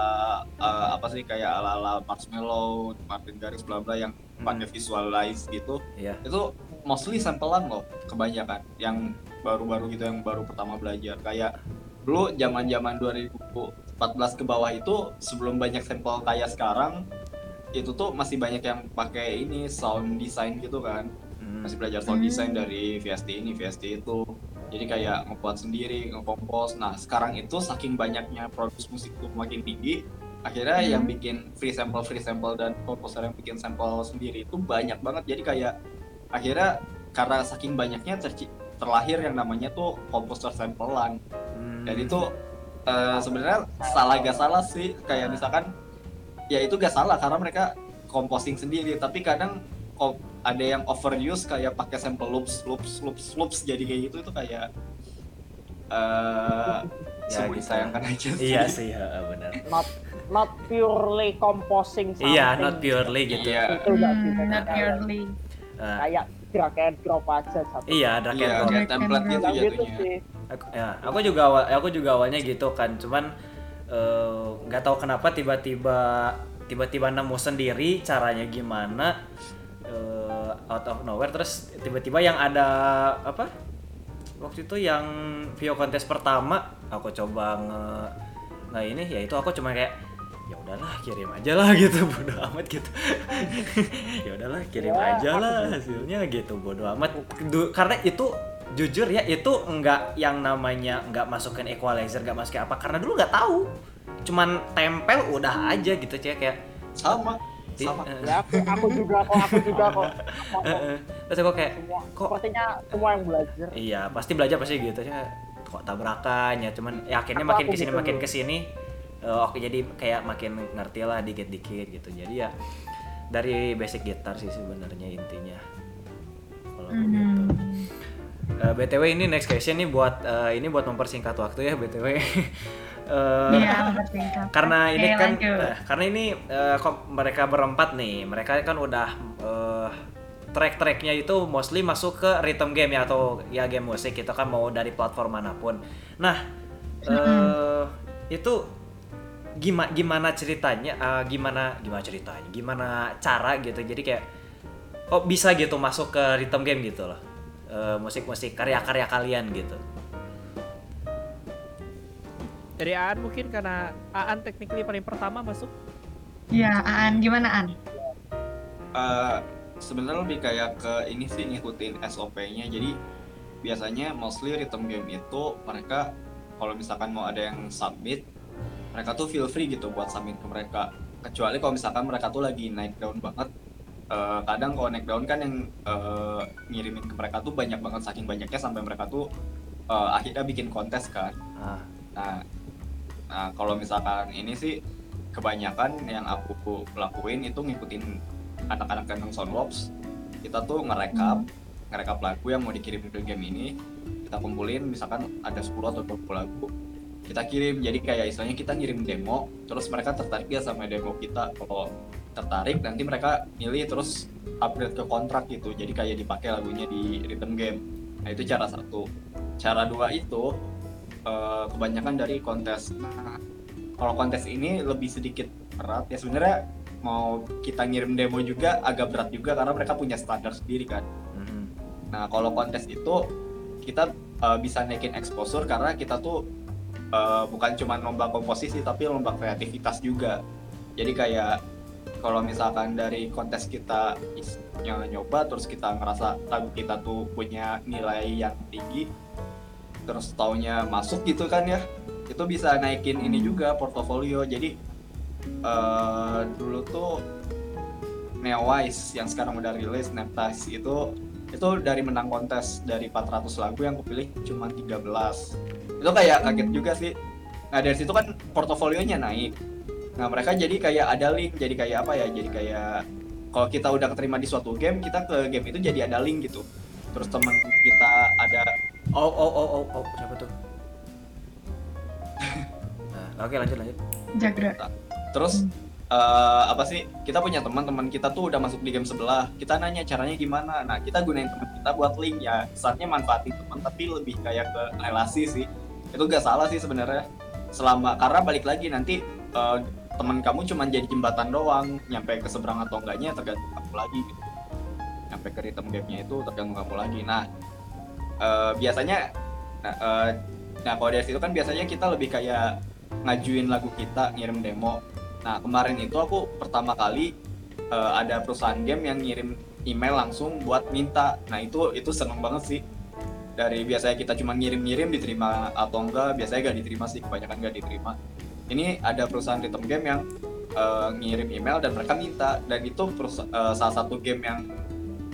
uh, eh, apa sih kayak ala ala Marshmallow Martin Garrix bla bla yang hmm. pakai visualize gitu. Yeah. itu mostly sampelan loh kebanyakan. Yang baru-baru gitu yang baru pertama belajar. Kayak dulu zaman zaman 2000 14 ke bawah itu sebelum banyak sampel kayak sekarang itu tuh masih banyak yang pakai ini sound design gitu kan hmm. masih belajar sound hmm. design dari VST ini VST itu jadi kayak ngebuat sendiri ngekompos nah sekarang itu saking banyaknya produksi musik tuh makin tinggi akhirnya hmm. yang bikin free sample free sample dan komposer yang bikin sampel sendiri itu banyak banget jadi kayak akhirnya karena saking banyaknya terlahir yang namanya tuh komposer sampelan hmm. dan itu eh, sebenarnya salah gak salah sih kayak misalkan ya itu gak salah karena mereka composing sendiri tapi kadang kok ada yang overuse kayak pakai sample loops loops loops loops jadi kayak gitu itu kayak eh Ya, disayangkan aja sih Iya sih, heeh, benar. not not purely composing Iya, something. not purely gitu. Iya. itu nggak Hmm, bisa not purely. Eh, kayak drag and drop aja satu. Iya, drag and iya drop. kayak template gitu gitu jatuhnya. sih. Aku, ya, aku juga awal, aku juga awalnya gitu kan, cuman eh, nggak tahu kenapa tiba-tiba tiba-tiba nemu sendiri caranya gimana eh, out of nowhere terus tiba-tiba yang ada apa waktu itu yang video kontes pertama aku coba nge nggak ini ya itu aku cuma kayak ya udahlah kirim aja lah gitu bodo amat gitu. Ya udahlah kirim Ya, aja lah hasilnya gitu bodo amat. Du- karena itu jujur ya itu enggak yang namanya enggak masukin equalizer enggak masukin apa karena dulu nggak tahu. Cuman tempel udah aja gitu cek kayak sama sama. eh, ya aku, aku juga kok aku juga kok. Eh, eh. terus aku kayak semua kok sepertinya semua yang belajar. Iya pasti belajar pasti gitu ya kok tabrakan ya cuman ya akhirnya Aku- makin aku ke sini gitu makin dulu. ke sini eh, oke jadi kayak makin ngerti lah dikit-dikit gitu. Jadi ya dari basic gitar sih sebenarnya intinya. Kalau aku gitu. Hmm. Eh, btw ini next question nih buat eh, ini buat mempersingkat waktu ya btw Iya, mempersingkat. karena ini kan lanjut. eh, karena ini eh, kok mereka berempat nih. Mereka kan udah eh, track-tracknya itu mostly masuk ke rhythm game ya atau ya game musik kita kan mau dari platform mana pun. Nah eh, itu gimana gimana ceritanya eh, gimana gimana ceritanya gimana cara gitu. Jadi kayak kok bisa gitu masuk ke rhythm game gitu loh. Eh, musik-musik karya-karya kalian gitu. Dari Aan mungkin karena Aan technically paling pertama masuk. Iya, Aan, gimana Aan? Eh, sebenarnya lebih kayak ke ini sih ngikutin SOP-nya jadi biasanya mostly rhythm game itu mereka kalau misalkan mau ada yang submit mereka tuh feel free gitu buat submit ke mereka kecuali kalau misalkan mereka tuh lagi naik down banget Eh, kadang kalau naik down kan yang eh, ngirimin ke mereka tuh banyak banget saking banyaknya sampai mereka tuh eh, akhirnya bikin kontes kan ah Nah, nah kalau misalkan ini sih kebanyakan yang aku lakuin itu ngikutin anak-anak kandang Soundworks. Kita tuh ngerekap, ngerekap lagu yang mau dikirim ke game ini. Kita kumpulin misalkan ada 10 atau 20 lagu. Kita kirim, jadi kayak istilahnya kita ngirim demo, terus mereka tertarik ya sama demo kita. Kalau tertarik, nanti mereka milih terus upgrade ke kontrak gitu. Jadi kayak dipakai lagunya di rhythm game. Nah itu cara satu. Cara dua itu eh, kebanyakan dari kontes. Nah, kalau kontes ini lebih sedikit berat ya sebenarnya mau kita ngirim demo juga agak berat juga karena mereka punya standar sendiri kan. mhm. Nah kalau kontes itu kita eh, bisa naikin exposure karena kita tuh eh, bukan cuma lomba komposisi tapi lomba kreativitas juga. Jadi kayak kalau misalkan dari kontes kita yang nyoba terus kita ngerasa lagu kita tuh punya nilai yang tinggi terus taunya masuk gitu kan ya itu bisa naikin ini juga portofolio. Jadi eh dulu tuh Neowise yang sekarang udah rilis Neptize itu itu dari menang kontes dari 400 lagu yang kupilih cuma 13 itu kayak kaget juga sih. Nah dari situ kan portofolionya naik. Nah mereka jadi kayak ada link jadi kayak apa ya jadi kayak kalau kita udah keterima di suatu game kita ke game itu jadi ada link gitu. Terus temen kita ada Oh oh oh oh oh siapa tuh? nah, oke lanjut lanjut. Jagra. terus eh, apa sih kita punya teman-teman kita tuh udah masuk di game sebelah. Kita nanya caranya gimana. Nah kita gunain teman kita buat link ya. Saatnya manfaatin teman tapi lebih kayak ke relasi sih itu gak salah sih sebenarnya. Selama karena balik lagi nanti eh, teman kamu cuma jadi jembatan doang. Nyampe ke seberang atau enggaknya tergantung kamu lagi gitu. Nyampe ke rhythm game-nya itu tergantung kamu lagi. Nah eh, biasanya nah, eh, nah kalau dari situ kan biasanya kita lebih kayak ngajuin lagu kita ngirim demo. Nah kemarin itu aku pertama kali eh, ada perusahaan game yang ngirim email langsung buat minta. Nah itu itu seneng banget sih dari biasanya kita cuma ngirim-ngirim diterima atau enggak biasanya gak diterima sih kebanyakan gak diterima. Ini ada perusahaan rhythm game yang eh, ngirim email dan mereka minta. Dan itu eh, salah satu game yang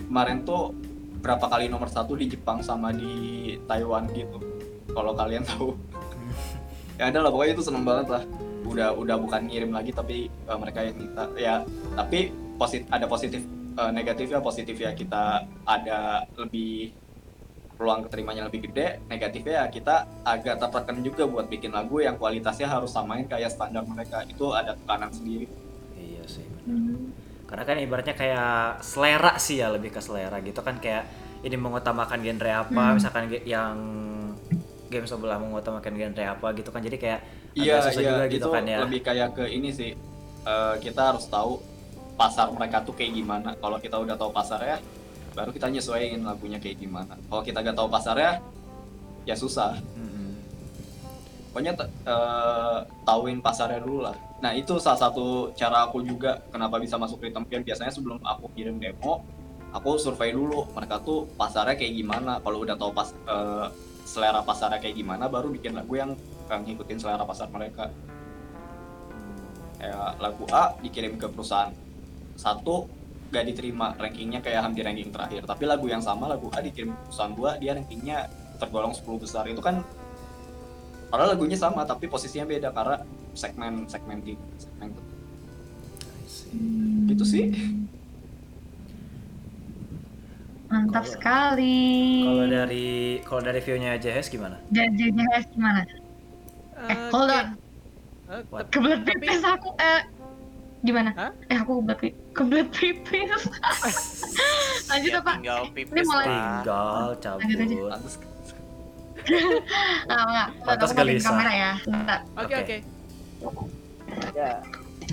kemarin tuh berapa kali nomor satu di Jepang sama di Taiwan gitu. Kalau kalian tahu. Ya ada lah pokoknya itu seneng banget lah. Udah udah bukan ngirim lagi tapi eh, mereka yang minta. Ya tapi posit ada positif negatifnya positif ya kita ada lebih peluang keterimanya lebih gede negatifnya ya kita agak tertekan juga buat bikin lagu yang kualitasnya harus samain kayak standar mereka itu ada tekanan sendiri Iya sih. bener. Hmm. Karena kan ibaratnya kayak selera sih ya lebih ke selera gitu kan kayak ini mengutamakan genre apa, Hmm. misalkan yang game sebelah mengutamakan genre apa gitu kan jadi kayak Iya, agak susah iya, juga itu gitu kan ya. lebih kayak ke ini sih. Eh, kita harus tahu pasar mereka tuh kayak gimana. Kalau kita udah tahu pasarnya, baru kita nyesuaiin lagunya kayak gimana. Kalau kita gak tahu pasarnya, ya susah. Mm-mm. Pokoknya t- eh, tauin pasarnya dulu lah. Nah itu salah satu cara aku juga kenapa bisa masuk rhythm game. Biasanya sebelum aku kirim demo, aku survei dulu mereka tuh pasarnya kayak gimana. Kalau udah tahu pas eh, selera pasarnya kayak gimana, baru bikin lagu yang yang ngikutin selera pasar mereka. Kayak lagu A dikirim ke perusahaan satu gak diterima rankingnya kayak hampir ranking terakhir. Tapi lagu yang sama lagu A dikirim ke perusahaan dua dia rankingnya tergolong 10 besar itu kan Padahal lagunya sama tapi posisinya beda karena segmen segmen di segmen itu. Gitu sih. Mantap Kalau- sekali. Kalau dari kalau dari view-nya JHS gimana? JJS gimana? Eh, hold on. Eh, Kebelet pipis aku. Eh, gimana? Hah? Eh, aku kebelet pipis. Kebelet pipis. Lanjut Ya apa? tinggal Ini pipis mulai- lah. Tinggal Lanjut aja. cabut. Pantes Ah, enggak. Pantas gelisah. kamera ya. Bentar. Oke Oke. oke. ya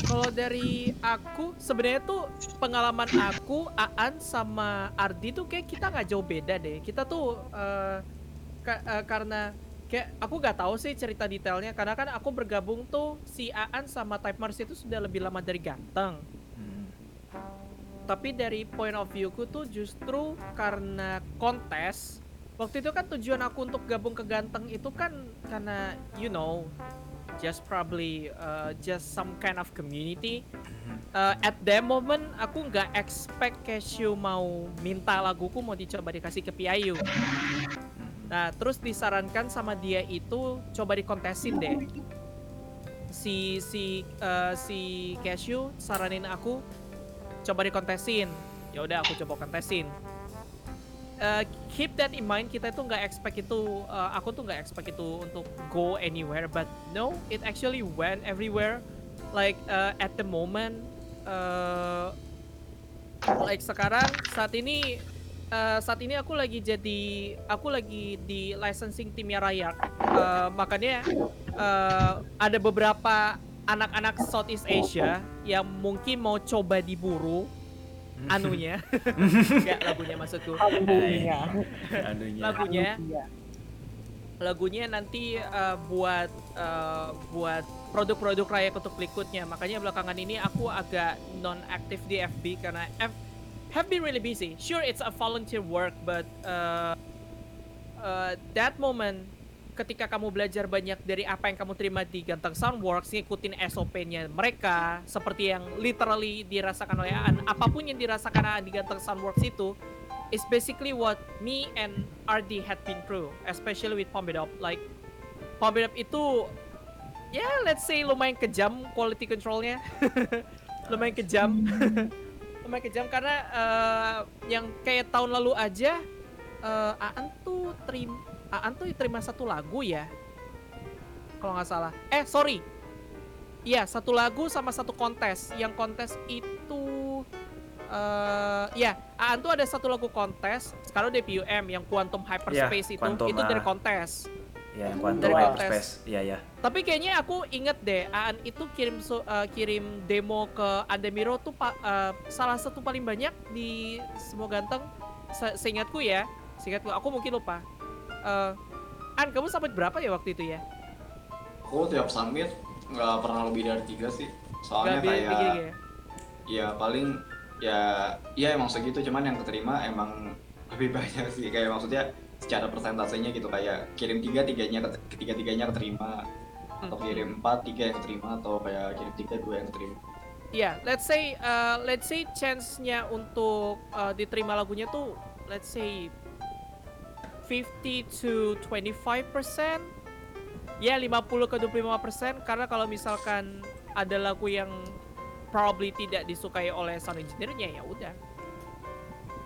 Kalau dari aku sebenarnya tuh pengalaman aku Aan sama Ardi tuh kayak kita nggak jauh beda deh. Kita tuh eh, ka- eh, karena kayak aku nggak tahu sih cerita detailnya karena kan aku bergabung tuh si Aan sama Type Mars itu sudah lebih lama dari Ganteng. Hmm. Tapi dari point of view-ku tuh justru karena kontes Waktu itu kan tujuan aku untuk gabung ke Ganteng itu kan karena you know just probably uh, just some kind of community. Uh, at that moment aku nggak expect Cashew mau minta laguku mau dicoba dikasih ke Piayu. Nah terus disarankan sama dia itu coba dikontesin deh. Si si uh, si Cashew saranin aku coba dikontesin. Ya udah aku coba kontesin. Uh, keep that in mind kita itu nggak expect itu uh, aku tuh nggak expect itu untuk go anywhere but no it actually went everywhere like uh, at the moment uh, like sekarang saat ini uh, saat ini aku lagi jadi aku lagi di licensing timnya Raya. Uh, makanya uh, ada beberapa anak-anak Southeast Asia yang mungkin mau coba diburu anunya. Nggak lagunya maksudku. Lagunya. Iya. lagunya nanti uh, buat uh, buat produk-produk rakyat untuk berikutnya. Makanya belakangan ini aku agak non aktif di FB karena F have been really busy. Sure it's a volunteer work but uh, uh, that moment ketika kamu belajar banyak dari apa yang kamu terima di Ganteng Soundworks ngikutin SOP-nya mereka seperti yang literally dirasakan oleh Aan apa pun yang dirasakan Aan di Ganteng Soundworks itu is basically what me and RD had been through, especially with Up. Like, Up itu, ya yeah, let's say lumayan kejam quality controlnya, lumayan kejam, lumayan kejam karena eh, yang kayak tahun lalu aja, eh, Aan tuh terima, Aan tuh terima satu lagu ya, kalau nggak salah. Eh sorry, Iya, satu lagu sama satu kontes. Yang kontes itu eh ya, Aan tuh ada satu lagu kontes. Sekarang udah PUM yang Quantum Hyperspace itu Quantum, itu dari ah. kontes. Ya, yang Quantum Dari Hyperspace. Iya, ya. Tapi kayaknya aku inget deh, Aan itu kirim so- eh, kirim demo ke Andemiro tuh eh, salah satu paling banyak di semua ganteng. Se- seingatku ya, seingatku aku mungkin lupa. Eh An, kamu sampai berapa ya waktu itu ya? Aku tiap summit nggak pernah lebih dari tiga sih. Soalnya bi- kayak ya? ya paling ya ya emang segitu cuman yang keterima emang lebih banyak sih kayak maksudnya secara persentasenya gitu kayak kirim tiga tiganya ketiga tiganya keterima atau Hmm. kirim empat tiga yang keterima atau kayak kirim tiga dua yang keterima Iya, let's say uh, let's say chance-nya untuk uh, diterima lagunya tuh let's say 50 to 25%. Ya, 50 ke 25% karena kalau misalkan ada lagu yang probably tidak disukai oleh sound engineer-nya ya udah.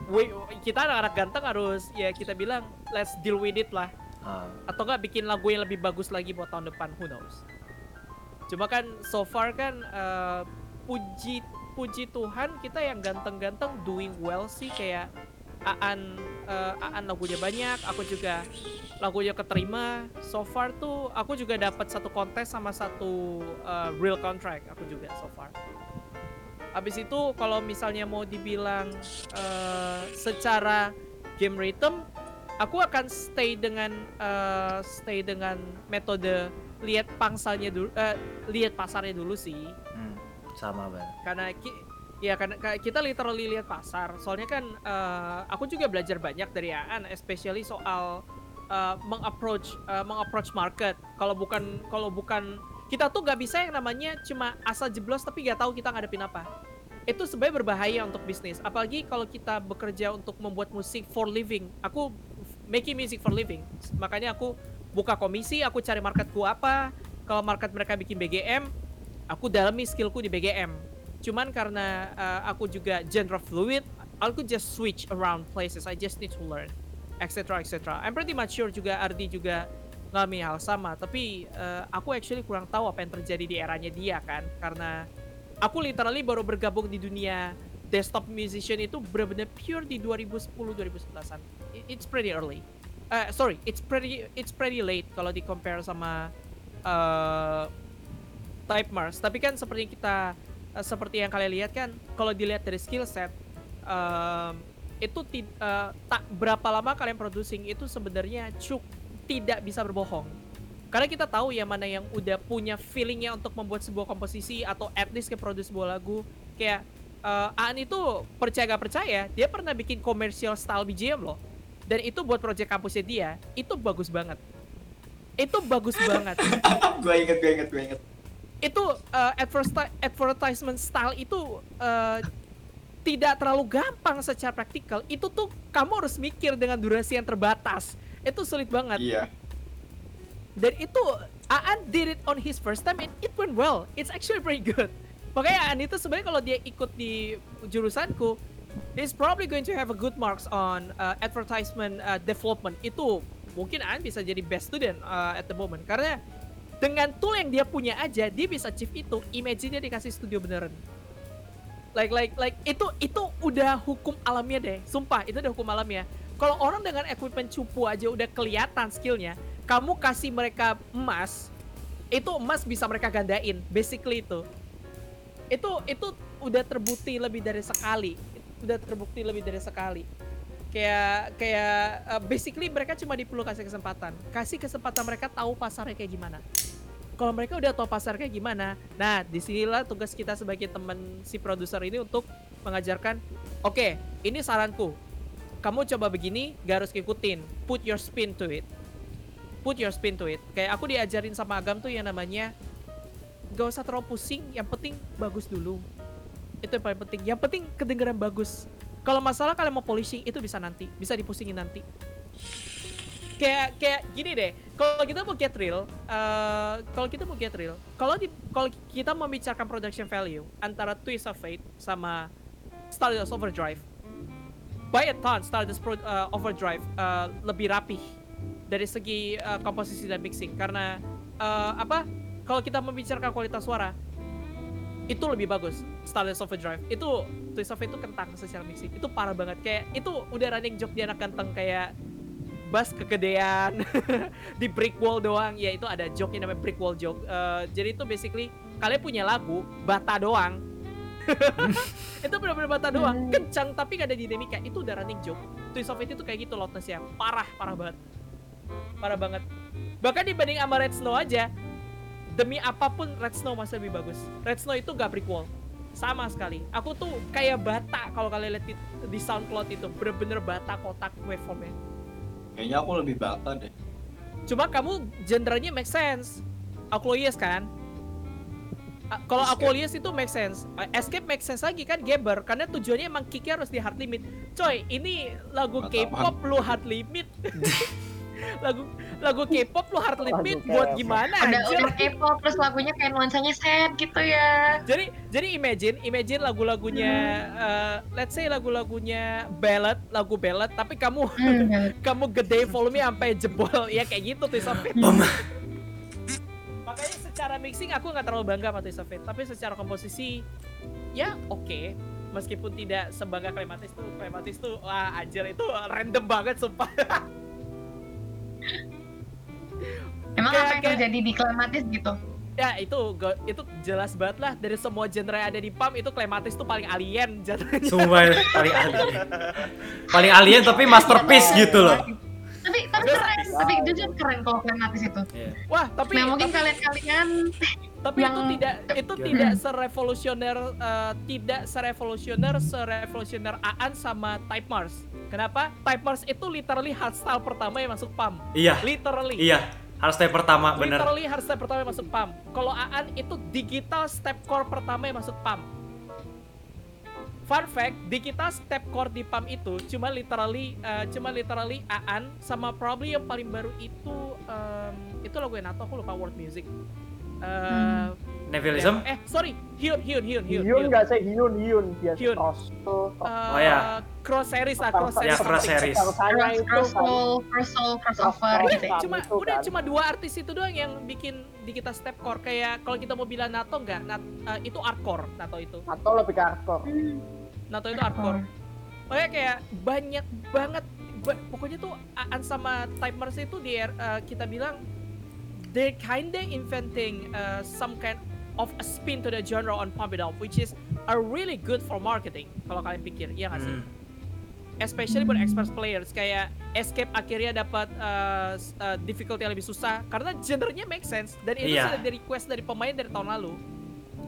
We- kita anak-anak ganteng harus ya kita bilang let's deal with it lah. Ah, atau nggak bikin lagu yang lebih bagus lagi buat tahun depan who knows? Cuma kan so far kan eh, puji puji Tuhan kita yang ganteng-ganteng doing well sih kayak Aan eh, Aan lagunya banyak aku juga lagunya keterima. So far tuh aku juga dapat satu kontes sama satu eh, real contract aku juga so far Habis itu kalau misalnya mau dibilang eh, secara game rhythm aku akan stay dengan eh, stay dengan metode lihat pangsalnya dulu eh, lihat pasarnya dulu sih. Hmm, sama banget. karena ki- ya karena ka- kita literally lihat pasar. Soalnya kan eh, aku juga belajar banyak dari Aan especially soal eh, mengapproach eh, mengapproach market. Kalau bukan kalau bukan kita tuh nggak bisa yang namanya cuma asal jeblos tapi nggak tahu kita ngadepin apa itu sebenarnya berbahaya untuk bisnis. Apalagi kalau kita bekerja untuk membuat musik for living. Aku making music for living. Makanya aku buka komisi aku cari marketku apa. Kalau market mereka bikin BGM aku dalami skillku di BGM cuman karena uh, aku juga genre fluid aku just switch around places. I just need to learn etc etc I'm pretty much sure juga Ardi juga ngalami hal sama. Tapi uh, aku actually kurang tahu apa yang terjadi di eranya dia kan. Karena aku literally baru bergabung di dunia desktop musician itu benar-benar pure di 2010 2011an I- it's pretty early. Uh, sorry it's pretty it's pretty late kalau di compare sama uh, Type Mars. Tapi kan seperti kita uh, seperti yang kalian lihat kan kalau dilihat dari skill set um, itu uh, tak berapa lama kalian producing itu sebenarnya cuk tidak bisa berbohong karena kita tahu ya mana yang udah punya feelingnya untuk membuat sebuah komposisi atau at least nge-produce sebuah lagu kayak uh, Aan itu percaya gak percaya dia pernah bikin commercial style BGM loh dan itu buat project kampusnya dia itu bagus banget itu bagus banget gue inget gue inget gue inget itu uh, adverti- advertisement style itu uh, tidak terlalu gampang secara praktikal. Itu tuh kamu harus mikir dengan durasi yang terbatas. Itu sulit banget. iya Dan itu Aan did it on his first time and it went well. It's actually pretty good. Makanya Aan itu sebenarnya kalau dia ikut di jurusanku, he's probably going to have a good marks on uh, advertisement uh, development. Itu mungkin Aan bisa jadi best student uh, at the moment karena dengan tool yang dia punya aja dia bisa achieve itu. Imagine dia dikasih studio beneran. Like like like itu itu udah hukum alamnya deh. Sumpah, itu udah hukum alamnya. Kalau orang dengan equipment cupu aja udah kelihatan skillnya, kamu kasih mereka emas, itu emas bisa mereka gandain. Basically itu. Itu itu udah terbukti lebih dari sekali. Udah terbukti lebih dari sekali. Kayak kayak uh, basically mereka cuma perlu kasih kesempatan. Kasih kesempatan mereka tahu pasarnya kayak gimana. Kalau mereka udah tahu pasar kayak gimana, nah di sinilah tugas kita sebagai teman si produser ini untuk mengajarkan, oke, ini saranku, kamu coba begini, gak harus ngikutin. Put your spin to it. Put your spin to it. Kayak aku diajarin sama Agam tuh yang namanya gak usah terlalu pusing, yang penting bagus dulu. Itu yang paling penting. Yang penting kedengeran bagus. Kalau masalah kalian mau polishing itu bisa nanti, bisa dipusingin nanti. Kayak kayak gini deh, kalau kita mau get real, eh, kalau kita mau get real, kalau kalau kita membicarakan production value antara Twist of Fate sama Stardust Overdrive, by a ton Stardust Pro, uh, Overdrive uh, lebih rapih dari segi uh, komposisi dan mixing. Karena uh, apa kalau kita membicarakan kualitas suara itu lebih bagus. Starless Overdrive itu Twist of Fate itu kentang secara mixing. Itu parah banget. Kayak itu udah running joke dia anak ganteng. Kayak bass kegedean di brick wall doang. Ya itu ada joke yang namanya brick wall joke. Eh, jadi itu basically kalian punya lagu bata doang. Itu benar-benar bata doang. Kencang tapi gak ada dinamika. Itu udah running joke. Twist of Fate itu kayak gitu loudness-nya parah parah banget parah banget. Bahkan dibanding sama Red Snow aja demi apa pun Red Snow masih lebih bagus. Red Snow itu gak brick wall sama sekali. Aku tuh kayak bata kalau kalian lihat di, di SoundCloud itu. Bener-bener bata kotak waveformnya. Kayaknya aku lebih bata deh. cuma kamu genrenya make sense. Aquarius kan? Kalau. Aquarius itu make sense. Escape make sense lagi kan Gaber? Karena tujuannya emang kicknya harus di hard limit. Coy ini lagu K-pop lu hard limit lagu lagu K-pop lu hard limit buat gimana Udah anjir? udah K-pop terus lagunya kayak nuansanya sad gitu ya. jadi jadi imagine imagine lagu-lagunya uh, let's say lagu-lagunya ballad lagu ballad tapi kamu Hmm. kamu gede volume sampai jebol. Ya kayak gitu tuh sampai Bom. makanya secara mixing aku nggak terlalu bangga sama Twist of Fate tapi secara komposisi ya oke. Meskipun tidak sebangga Clematis tuh Clematis tuh wah anjir itu random banget sumpah Emang Kayak- apa yang terjadi di Clematis gitu? ya itu itu jelas banget lah dari semua genre yang ada di PAM itu Clematis tuh paling alien genre Sumpah paling alien. Paling alien tapi masterpiece gitu loh. Tapi tapi Terus- keren, tapi jujur keren kalau Clematis itu. Iya. wah tapi Nah mungkin tapi- kalian-kalian tapi itu yang- tidak itu Gimana? tidak serevolusioner eh, tidak serevolusioner serevolusioner Aan sama Type Mars kenapa? Type Mars itu literally hardstyle pertama yang masuk PAM Iya, literally. Iya. Harus step pertama bener. literally hardstyle pertama yang masuk PAM kalau Aan itu digital stepcore pertama yang masuk PAM Fun fact, digital stepcore di PAM itu cuma literally eh, cuma literally Aan sama probably yang paling baru itu em, itu lagu Enato aku lupa world music. Eh, Nevilism? Eh, sorry, Hyun, Hyun, Hyun, Hyun. Hyun nggak sih Hyun Hyun biasa Hyun. cross tuh Eh, Oh, ya. Cross series lah, cross Ya, series. cross something. series. Itu cross kan soul, cross soul, crossover Cross- gitu ya. cross- Cuma itu udah kan. cuma dua artis itu doang yang bikin di kita stepcore kayak kalau kita mau bilang Nato enggak, Nat, eh, itu hardcore Nato itu. atau lebih ke hardcore Hmm. Nato itu hardcore. Pokoknya kayak banyak banget ba- pokoknya tuh Aan sama Type Mars itu di eh, kita bilang they kinda inventing uh, some kind of a spin to the genre on Pump It Up which is a really good for marketing kalau kalian pikir iya nggak sih Hmm. especially buat expert players kayak Escape akhirnya dapat uh, uh, difficulty yang lebih susah karena genrenya make sense dan itu Iya. sudah di request dari pemain dari tahun lalu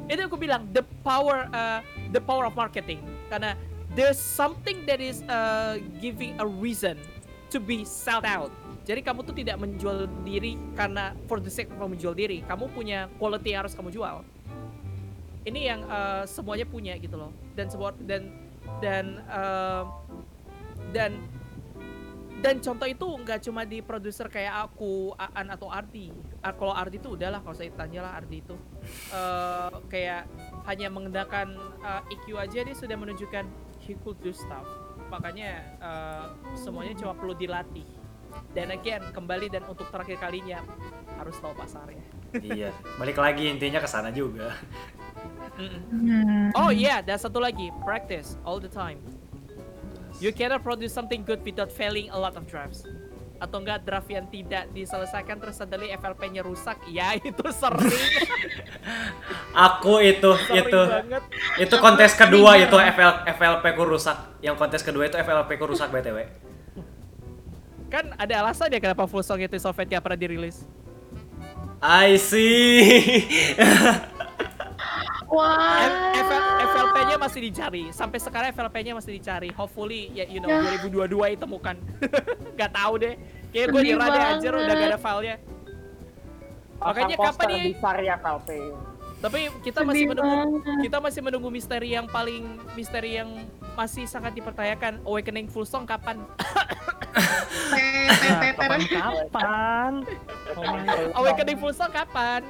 itu aku bilang the power uh, the power of marketing karena there's something that is uh, giving a reason to be sold out jadi kamu tuh tidak menjual diri karena for the sake of menjual diri kamu punya quality yang harus kamu jual ini yang uh, semuanya punya gitu loh dan sebuah dan dan uh, dan dan contoh itu nggak cuma di produser kayak aku, Aan atau Ardi. Ah, kalau Ardi itu udahlah kalau saya tanya lah Ardi itu Eh, kayak hanya mengendalikan uh, EQ aja dia sudah menunjukkan he could do stuff. Makanya eh, semuanya cuma perlu dilatih. Dan again kembali dan untuk terakhir kalinya harus tahu pasarnya. Iya. Balik lagi intinya ke sana juga. Mm-mm. Oh iya, dan satu lagi, practice all the time. You cannot produce something good without failing a lot of drafts. Atau enggak draft yang tidak diselesaikan terus suddenly FLP-nya rusak. Ya itu sering. Aku itu sering itu banget. itu kontes kedua itu FL, FLP ku rusak. Yang kontes kedua itu FLP ku rusak BTW. Kan ada alasan ya kenapa full song itu Soviet gak pernah dirilis. I see. Wah. F- FL- FLP-nya masih dicari. Sampai sekarang FLP-nya masih dicari. Hopefully ya you know Ya. 2022 ditemukan. gak tahu deh. Kayak gue nyerah deh anjir udah gak ada filenya. Makanya kapan nih? di Varia Valve Tapi kita masih Sedih menunggu banget. kita masih menunggu misteri yang paling misteri yang masih sangat dipertanyakan Awakening full song kapan? Nah, kapan kapan? Oh my God. Awakening full song kapan?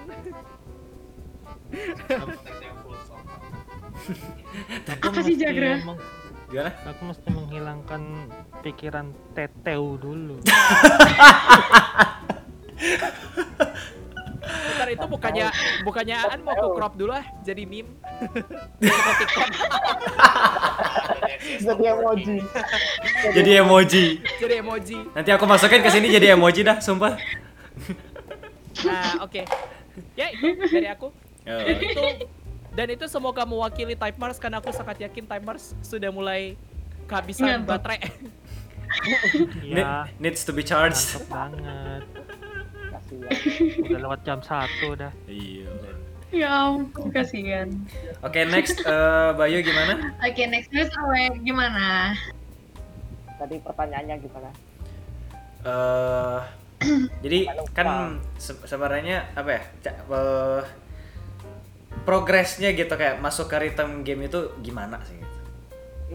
Aku Apa sih, mesti Jagra? meng- Gimana? Aku mesti menghilangkan pikiran teteu dulu. Bentar itu bukannya bukannya Aan mau aku crop dulu lah jadi meme. Jadi emoji. Jadi emoji. jadi emoji. Nanti aku masukin ke sini jadi emoji dah, sumpah. Nah, oke. Ya itu dari aku. Oh. Dan itu dan itu semoga mewakili Type Mars karena aku sangat yakin Type Mars sudah mulai kehabisan Ngantuk. baterai. Iya, needs to be charged. mantap banget. Udah lewat jam satu dah. Iya. Ya ampun, kasihan. Oke, next eh, Bayu gimana? Oke, next news Awe, gimana? Tadi pertanyaannya gimana? eh jadi kan se- sebenarnya apa ya? eh, progresnya gitu kayak masuk ke rhythm game itu gimana sih? Gitu?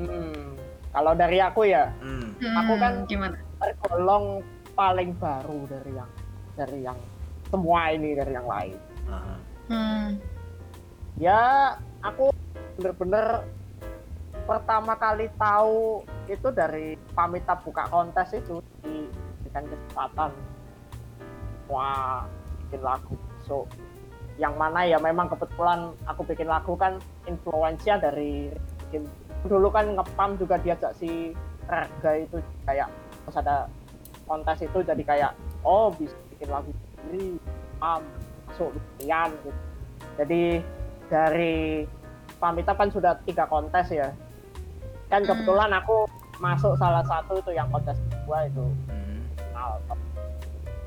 Hmm, kalau dari aku ya, Hmm. Aku kan- Hmm, gimana? tergolong paling baru dari yang dari yang semua ini dari yang lain. Hmm. Ya, aku bener-bener pertama kali tahu itu dari Pamita buka kontes itu di diberikan kesempatan wah bikin lagu so yang mana ya memang kebetulan aku bikin lagu kan influensia dari game dulu kan ngepam juga diajak si Rega itu kayak pas ada kontes itu jadi kayak oh bisa bikin lagu sendiri pam masuk lumayan gitu. Jadi dari Pamita kan sudah tiga kontes ya. Kan Hmm. kebetulan aku masuk salah satu itu yang kontes kedua itu. Hmm.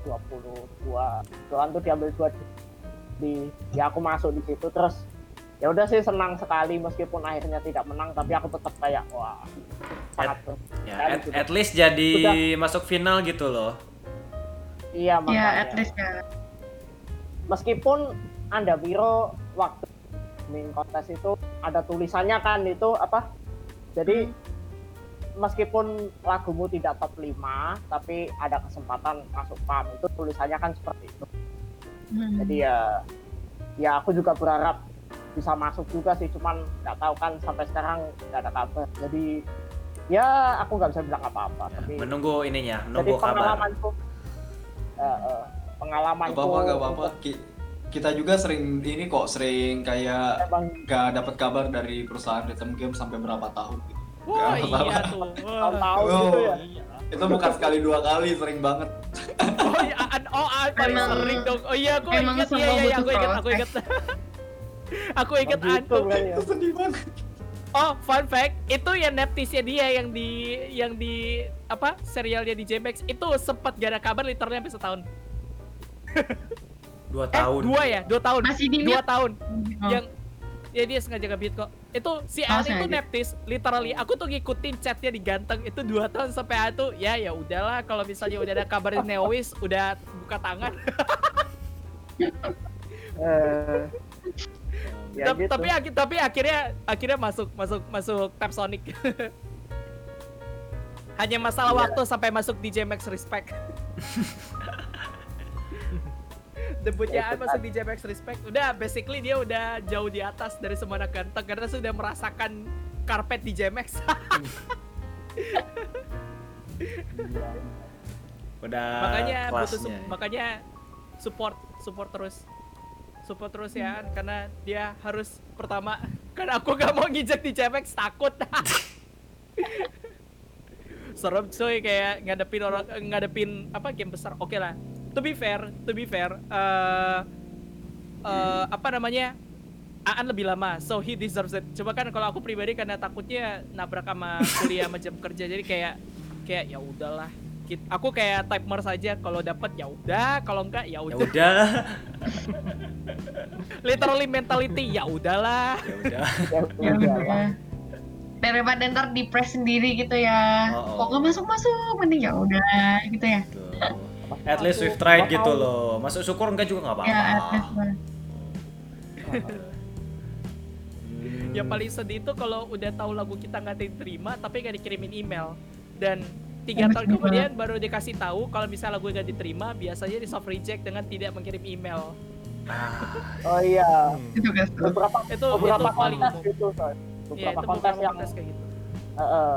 top 22 kebetulan tuh diambil dua di, di ya aku masuk di situ terus ya udah sih senang sekali meskipun akhirnya tidak menang tapi aku tetap kayak wah sangat Ya, at, sudah- at least jadi masuk final gitu loh. Iya Ya, makanya at least ya. meskipun anda biro waktu main kontes itu ada tulisannya kan itu apa jadi meskipun lagumu tidak top 5 tapi ada kesempatan masuk PAM itu tulisannya kan seperti itu Hmm. jadi ya ya aku juga berharap bisa masuk juga sih cuman nggak tahu kan sampai sekarang nggak ada kabar jadi ya aku nggak bisa bilang apa-apa Ya, tapi menunggu ininya, jadi menunggu kabar. Pengalamanku eh, eh, Gak apa-apa, gak apa-apa. Ki- Kita juga sering ini kok, sering kayak emang gak dapat kabar dari perusahaan rhythm game sampai berapa tahun gitu. Wah, Gak apa-apa. iya tuh. Wah. tahun-tahun Oh. gitu ya Itu bukan sekali dua kali, sering banget. Oh iya, Aan, oh Aan paling Emang- sering dong. Oh iya, aku ingat. Iya, iya, iya, aku ingat, aku ingat. aku ingat tuh. ya. Itu sedih banget. Oh, fun fact, itu yang Neptisnya dia yang di yang di apa serialnya di JMX itu sempat gak ada kabar literally sampai setahun. Dua Eh, tahun. dua ya, dua tahun. Masih di dua tahun. Oh. Yang ya dia sengaja nge kok. Itu si Oh, itu. Neptis, literally aku tuh ngikutin chatnya di ganteng itu dua tahun sampai tuh ya ya udahlah kalau misalnya udah ada kabar dari Neowis udah buka tangan. Eh, ya Ta- gitu. tapi tapi akhirnya akhirnya masuk masuk masuk Tap Sonic. Hanya masalah Iya. waktu sampai masuk DJ Max Respect. Debutnya Ya, masuk DJ Max Respect. Udah basically dia udah jauh di atas dari semua anak ganteng karena sudah merasakan karpet DJ Max. Udah makanya butuh su- makanya support support terus. Support terus ya Aan, karena dia harus pertama karena aku gak mau nginjek di JMX takut. serem cuy kayak ngadepin orang ngadepin apa game besar. Oke lah to be fair to be fair eh eh, apa namanya Aan lebih lama so he deserves it. Coba kan kalau aku pribadi karena takutnya nabrak sama kuliah sama jam kerja jadi kayak kayak ya udahlah Kit- aku kayak timer saja kalau dapat ya udah kalau enggak ya Ya udah udah. literally mentality ya udahlah ya udah. Ya, Ya udah. Daripada ntar di press sendiri gitu ya. Oh, oh. Kok nggak masuk masuk, mending ya udah gitu ya. Tuh. At least we've tried gitu loh. Masuk syukur enggak juga nggak apa-apa. Ya, at least lah. Hmm. yang paling sedih itu kalau udah tahu lagu kita nggak diterima tapi nggak dikirimin email dan tiga tahun kemudian baru dikasih tahu kalau misalnya lagu nggak diterima biasanya di soft reject dengan tidak mengirim email. Ah, Oh iya, Itu guys. beberapa itu beberapa itu paling umum. gitu. Iya, Beberapa itu kontes yang kontes kayak gitu. Eh, eh,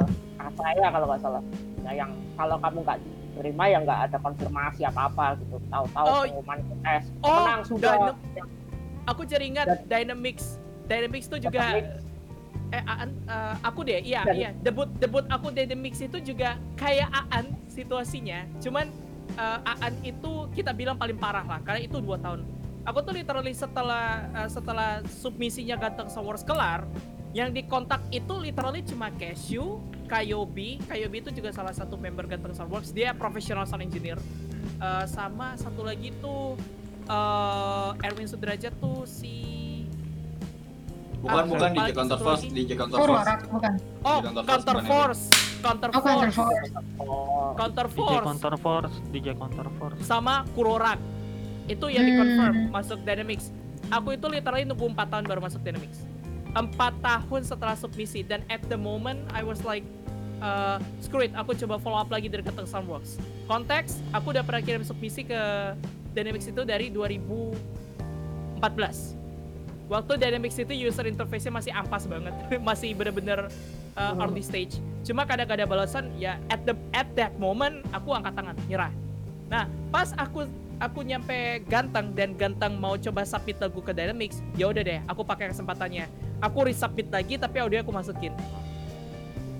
saya kalau nggak salah, ya, yang kalau kamu nggak terima ya nggak ada konfirmasi apa apa gitu. Tahu-tahu Oh. pengumuman tes Oh, menang sudah. Aku jadi ingat Dynamics. Dynamics itu juga Dynamics. Eh Aan, eh, aku deh, iya Dan- iya. Debut debut aku Dynamics itu juga kayak Aan situasinya. Cuman eh, Aan itu kita bilang paling parah lah karena itu dua tahun. Aku tuh literally setelah eh, setelah submisinya Ganteng Sawars kelar, yang dikontak itu literally cuma Cashew, Kayobi. Kayobi itu juga salah satu member Ganteng Soundworks. Dia professional sound engineer. Eh, sama satu lagi tuh eh, Erwin Sudrajat tuh si Bukan bukan DJ Counter Force? DJ Counter Force. Bukan. oh Counter Force Counter Force, Counter Force, Counter Force, Counter Force, DJ Counter Force. sama Kurorak. Itu yang di Hmm. confirm masuk Dynamics. Aku itu literally nunggu 4 tahun baru masuk Dynamics. 4 tahun setelah submisi dan at the moment I was like uh, screw it, aku coba follow up lagi dari Keteng Soundworks. Konteks, aku udah pernah kirim submisi ke Dynamics itu dari 2014. Waktu Dynamics itu user interface-nya masih ampas banget, masih bener-bener uh, early stage. Cuma kadang ada balasan ya at the at that moment aku angkat tangan, nyerah. Nah, pas aku aku nyampe Ganteng dan Ganteng mau coba submit lagu ke Dynamics, ya udah deh, aku pakai kesempatannya. Aku resubmit lagi tapi audio aku masukin.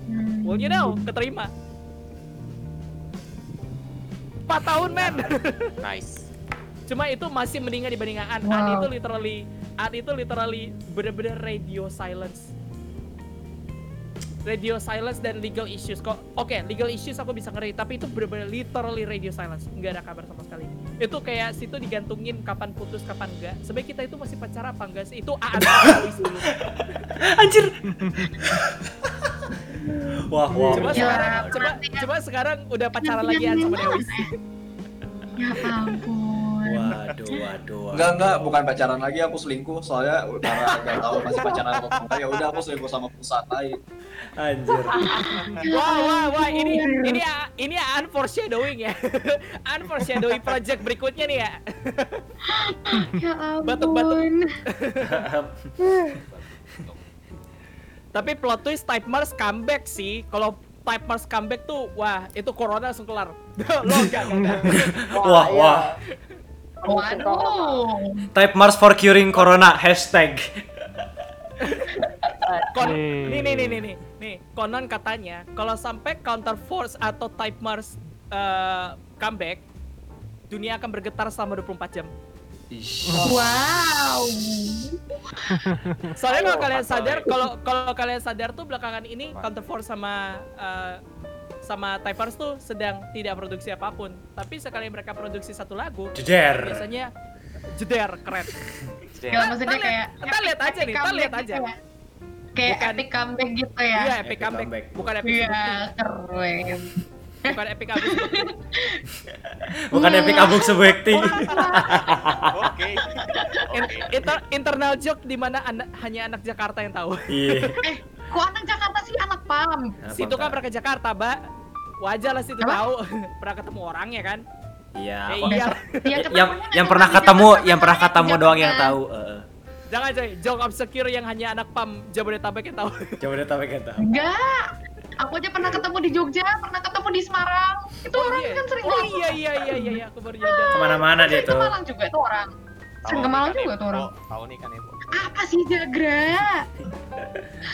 Hmm. Well, you know, keterima. 4 tahun, men. Nice. Cuma itu masih mendingan dibanding Aan. Aan Wow. itu literally Aan itu literally bener-bener radio silence. Radio silence dan legal issues kok. Oke, legal issues aku bisa ngeri, tapi itu bener-bener literally radio silence. Nggak ada kabar sama sekali. Itu kayak situ digantungin kapan putus, kapan enggak. Sebenarnya kita itu masih pacaran apa enggak sih? Itu Aan. Anjir. wah, wah. Coba Ya, sekarang, coba, sekarang udah pacaran lagi Aan sama Dewis. Ya ampun. Waduh, waduh. Enggak enggak, bukan pacaran lagi aku selingkuh soalnya karena nggak tahu masih pacaran atau enggak ya udah aku selingkuh sama perusahaan lain. Anjir. Wah, wah, wah, ini ini ini unforeshadowing ya. unforeshadowing project berikutnya nih ya. Ya ampun. Batuk-batuk. Tapi plot twist Type Mars comeback sih. Kalau Type Mars comeback tuh, wah, itu corona langsung kelar. Lo enggak, enggak, enggak. Wah, iya. wah. Waduh. Type Mars for curing corona hashtag. Kon nih, nih, nih, nih, nih, nih. Konon katanya, kalau sampai Counter Force atau Type Mars eh, comeback, dunia akan bergetar selama 24 jam. Wow. Soalnya kalau Ayo, kalian sadar, kalau kalau kalian sadar tuh belakangan ini Counter Force sama eh, sama Typers tuh sedang tidak produksi apa pun. Tapi sekali mereka produksi satu lagu, Jeder. biasanya jeder keren. Ya, maksudnya Kita kayak kita lihat aja nih, kita lihat aja. Gitu ya. Kayak Bukan- epic comeback gitu ya. Iya, epic Epic comeback. comeback. Bukan epic Iya, keren. bukan epic comeback. Bukan epic abuk sebekti. Oke. Oke. inter- internal joke di mana anak, hanya anak Jakarta yang tahu. Iya. Kok anak Jakarta sih anak pam? Situ kan pernah ke Jakarta, Mbak. Wajar lah situ Apa? tahu. pernah ketemu orangnya kan? Iya. Ya kok- iya. Ya, yang yang pernah ketemu, yang pernah ketemu doang yang tahu. Heeh. Jangan coy, joke obscure yang hanya anak PAM Jabodetabek yang tahu. Tapi kan tahu. Enggak. Aku aja pernah ketemu di Jogja, pernah ketemu di Semarang. Itu orang iya. kan sering Oh iya iya iya iya, iya. aku baru nyadar. Ke mana-mana dia tuh. Malang juga tuh orang. Sering ke Malang juga tuh orang. Tahu nih kan Ibu. Apa sih Jagra?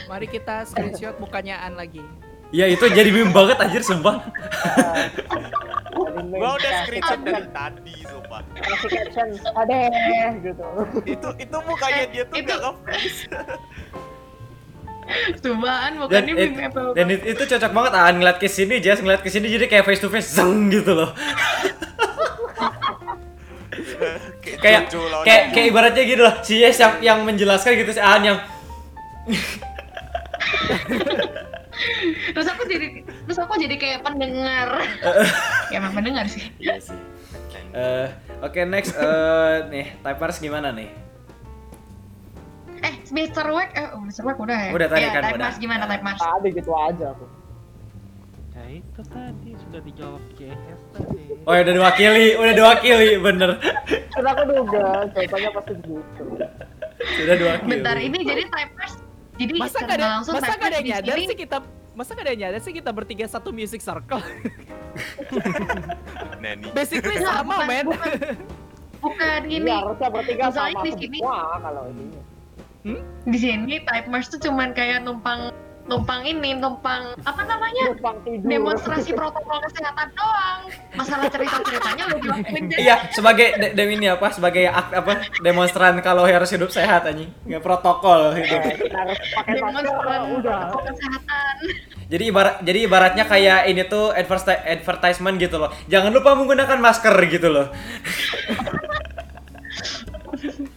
Mari kita screenshot mukanya An lagi. Iya itu jadi meme banget anjir sumpah. Gua udah screenshot dari tadi, sumpah. kasih caption adeh gitu Itu itu mukanya dia tuh Itu- gak nge-freeze. Cobaan Dan, bukannya it- meme apa dan it- itu cocok banget ah ngeliat ke sini Jess ngeliat ke sini jadi kayak face to face zeng gitu loh. Kayak kayak kayak ibaratnya gitu loh. Si Jess yang yang menjelaskan gitu si Aan yang terus aku jadi terus aku jadi kayak pendengar ya emang pendengar sih Iya sih. Eh, oke next eh nih typers gimana nih? eh Mr. Wack eh oh, Mr. Wack udah ya Udah tadi ya, kan, Type udah. Mars gimana Type Mars tadi gitu aja aku Ya itu tadi sudah dijawab JS tadi. Oh ya udah diwakili, udah diwakili bener. sudah aku duga jawabannya pasti gitu Sudah diwakili. bentar ini jadi Type Mars jadi Masa gak ada langsung masa gak ada nyadar sih kita masa gak ada yang nyadar sih kita bertiga satu music circle? Nani. Basically Nah, sama, bukan- men. bukan. Bukan Ini ini. harusnya bertiga Misalnya sama di sini- semua kalau ini. Di sini type merge tuh cuman kayak numpang numpang ini, numpang apa namanya? Numpang tidur. Demonstrasi protokol kesehatan doang. Masalah cerita-ceritanya lu jelasin deh. Iya, sebagai de, dem ini apa? Sebagai ak, apa? Demonstran kalau harus hidup sehat anjing. Nggak protokol hidup. Eh, kita harus pakai masker Demonstran udah. protokol kesehatan. Jadi ibarat jadi ibaratnya kayak ini tuh adverti- advertisement gitu loh. Jangan lupa menggunakan masker gitu loh.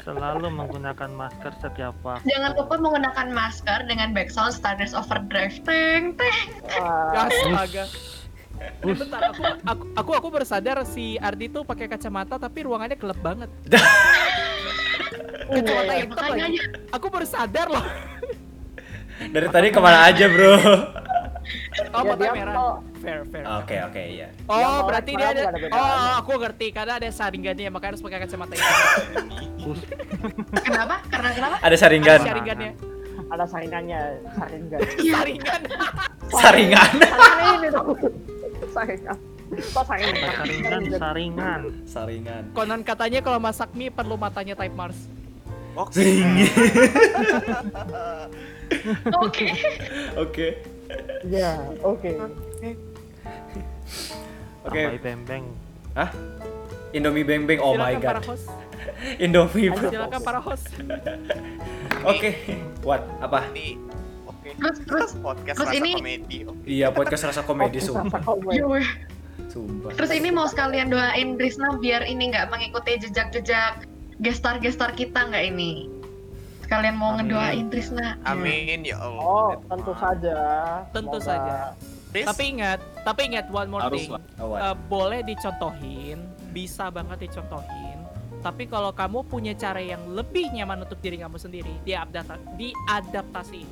Selalu menggunakan masker setiap waktu. Jangan lupa menggunakan masker dengan background Stardust Overdrive. Teng, teng. Astaga. Eh, bentar, aku, aku aku aku baru sadar si Ardi tuh pakai kacamata tapi ruangannya gelap banget. Kacamata Ya, hitam makanya lagi. Aku baru sadar loh. Dari tadi ke mana aja bro? Oh, Ya, merah. Fair, fair. Oke oke iya. Oh, Yang melek berarti dia ada. Oh, bedanya. aku ngerti karena ada saringannya makanya harus pakai kacamata itu. Kenapa? Karena kenapa? Ada saringan. Ada saringannya. ada saingannya, saingan. Saringan. Saringan. Saingan ini dong. Saingan. Kok saingan? Saringan, saringan. Saringan. Konon katanya kalau masak mie perlu matanya type Mars. Oke. Oke. Oke. Ya, oke. Oke. Sampai bembeng. Hah? Indomie Beng Beng. Oh my Silakan para god. host. Indomie. bro. Silakan para host. Oke. What? Apa? Ini oke. Terus terus Podcast terus rasa ini- komedi. Oke. Iya podcast rasa komedi Oke, sumpah. Yoweh. Sumpah. Terus ini mau sekalian doain Risna biar ini nggak mengikuti jejak-jejak gestar-gestar kita nggak ini? Sekalian mau Amin. ngedoain Risna. Amin ya Allah. Oh, tentu saja. Tentu Semoga- saja. Riz, Tapi ingat, tapi ingat one more Harus thing. Oh? Eh, boleh dicontohin, bisa banget dicontohin. Tapi kalau kamu punya cara yang lebih nyaman untuk diri kamu sendiri, diadapta diadaptasi.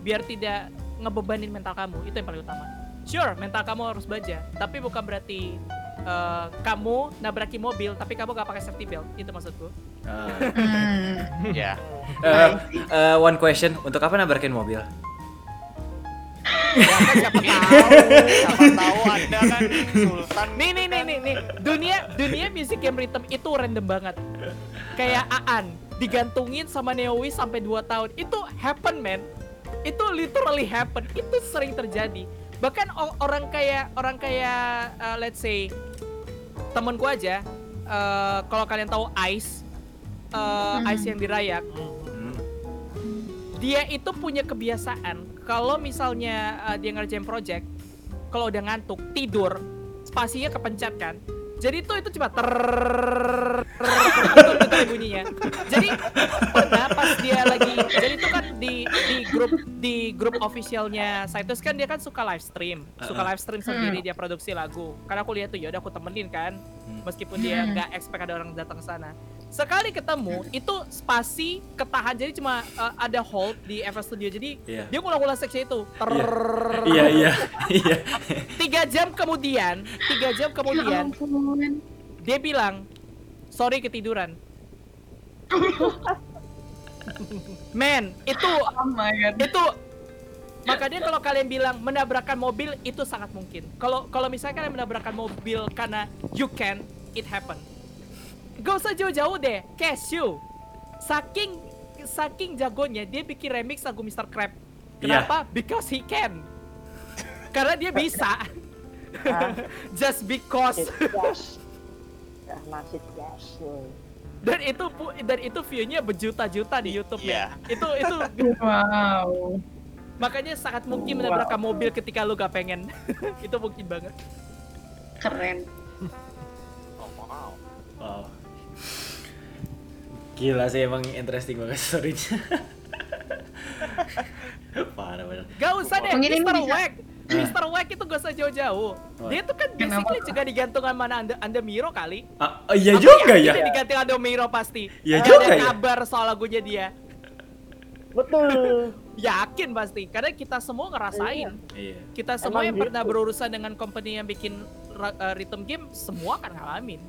Biar tidak ngebebanin mental kamu, itu yang paling utama. Sure, mental kamu harus baja, tapi bukan berarti eh, kamu nabraki mobil, tapi kamu gak pakai safety belt. Itu maksudku. Hmm. ya. Eh, eh, one question, untuk apa nabrakin mobil? Ya kan siapa tahu. Siapa tahu Anda kan Sultan. Nih nih nih nih nih. Dunia dunia music game rhythm itu random banget. Kayak Aan digantungin sama Neowi sampai 2 tahun. Itu happen man. Itu literally happen. Itu sering terjadi. Bahkan orang kayak orang kayak uh, let's say temenku aja uh, kalau kalian tahu Ice uh. Ice yang dirayak Hmm. Dia itu punya kebiasaan kalau misalnya uh, dia ngerjain project kalau udah ngantuk tidur spasinya kepencet kan? Jadi tuh itu cuma ter itu bunyinya jadi pernah pas dia lagi jadi itu kan di di grup di grup officialnya Saitus kan dia kan suka live stream suka live stream sendiri dia produksi lagu karena aku lihat tuh ya udah aku temenin kan meskipun dia nggak expect ada orang datang sana sekali ketemu itu spasi ketahan jadi cuma uh, ada hold di FL Studio jadi Iya. dia ngulang-ngulang seksi itu Iya iya iya. tiga jam kemudian tiga jam Ya kemudian ampun. dia bilang sorry ketiduran men itu Oh my god. itu makanya kalau kalian bilang menabrakkan mobil itu sangat mungkin kalau kalau misalnya kalian menabrakkan mobil karena you can it happen gak usah jauh-jauh deh Cashew saking saking jagonya dia bikin remix lagu Mr. Crab Iya. kenapa because he can karena dia bisa just because. Ya, masih gas. woy. dan itu dan itu view-nya berjuta-juta di YouTube Iya. ya. Itu itu Wow. makanya sangat mungkin menabrakkan mobil ketika lu gak pengen. itu mungkin banget. Keren. Oh, wow. Wow. Gila sih emang interesting banget story-nya. Parah bener. Gak usah deh, Mungkin Mr. Wack. Mr. Wack itu gak usah jauh-jauh. Dia tuh kan Kenapa? basically juga digantungan mana anda, anda Miro kali. Ah, oh, iya juga ya. dia digantung Ando Miro pasti. Iya Ada juga ya. kabar soal lagunya dia. Betul. Yakin pasti, karena kita semua ngerasain. Iya. Kita semua Emang yang gitu. pernah berurusan dengan company yang bikin uh, rhythm game, semua akan ngalamin.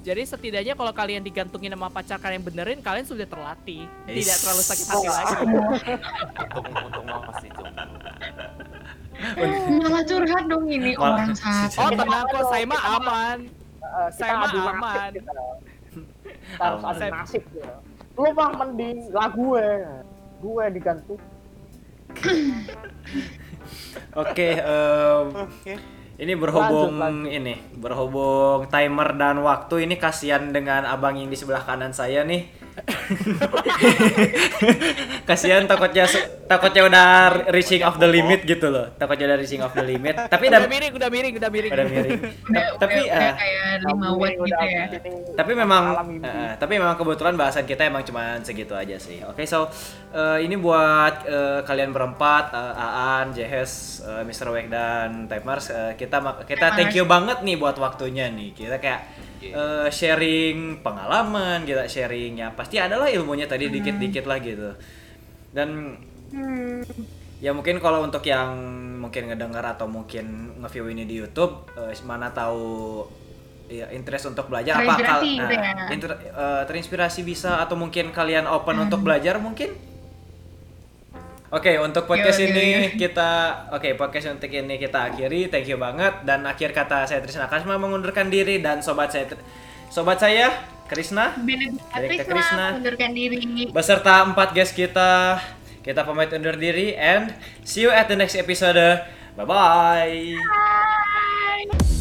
Jadi setidaknya kalau kalian digantungin sama pacar kalian benerin, kalian sudah terlatih. Is. Tidak terlalu sakit hati Oh. lagi. Untung untung masih jomblo. Malah curhat dong ini Malah- orang satu. Oh tenang kok, saya mah aman. Eh, kita Saya mah aman. kita. Harus adu nasib ya. Lu mah mending lagu gue. Gue digantung. Oke, em, Oke. Ini berhubung Lanjut, lanjut. ini berhubung timer dan waktu ini kasihan dengan abang yang di sebelah kanan saya nih. kasihan takutnya takutnya udah reaching of the limit gitu loh. Takutnya udah reaching of the limit. Tapi Udah udah miring, udah miring, udah miring. udah miring. Udah, tapi udah, udah eh, kayak 5 watt gitu ya. tapi memang eh, tapi memang kebetulan bahasan kita emang cuma segitu aja sih. Oke, so eh, ini buat eh, kalian berempat, eh, Aan, Jehes, eh, Mr. Wek dan Timers, eh, kita mak- kita thank you banget nih buat waktunya nih. Kita kayak eh, sharing pengalaman, kita sharing ya pasti adalah ilmunya tadi dikit-dikit lah gitu. Dan Hmm. ya mungkin kalau untuk yang mungkin ngedengar atau mungkin nge-view ini di YouTube eh, mana tahu ya interest untuk belajar apa kal- Terinspirasi gitu nah, ya. inter- eh, terinspirasi bisa atau mungkin kalian open untuk belajar mungkin Oke, untuk podcast Yo, yo, ini yo. kita oke podcast untuk ini kita akhiri. Thank you banget dan akhir kata saya Trisna Kasma mengundurkan diri dan sobat saya sobat saya Krisna Benedikta. Krisna mengundurkan diri. beserta empat guest kita. Kita pamit undur diri and see you at the next episode. Bye bye. Bye.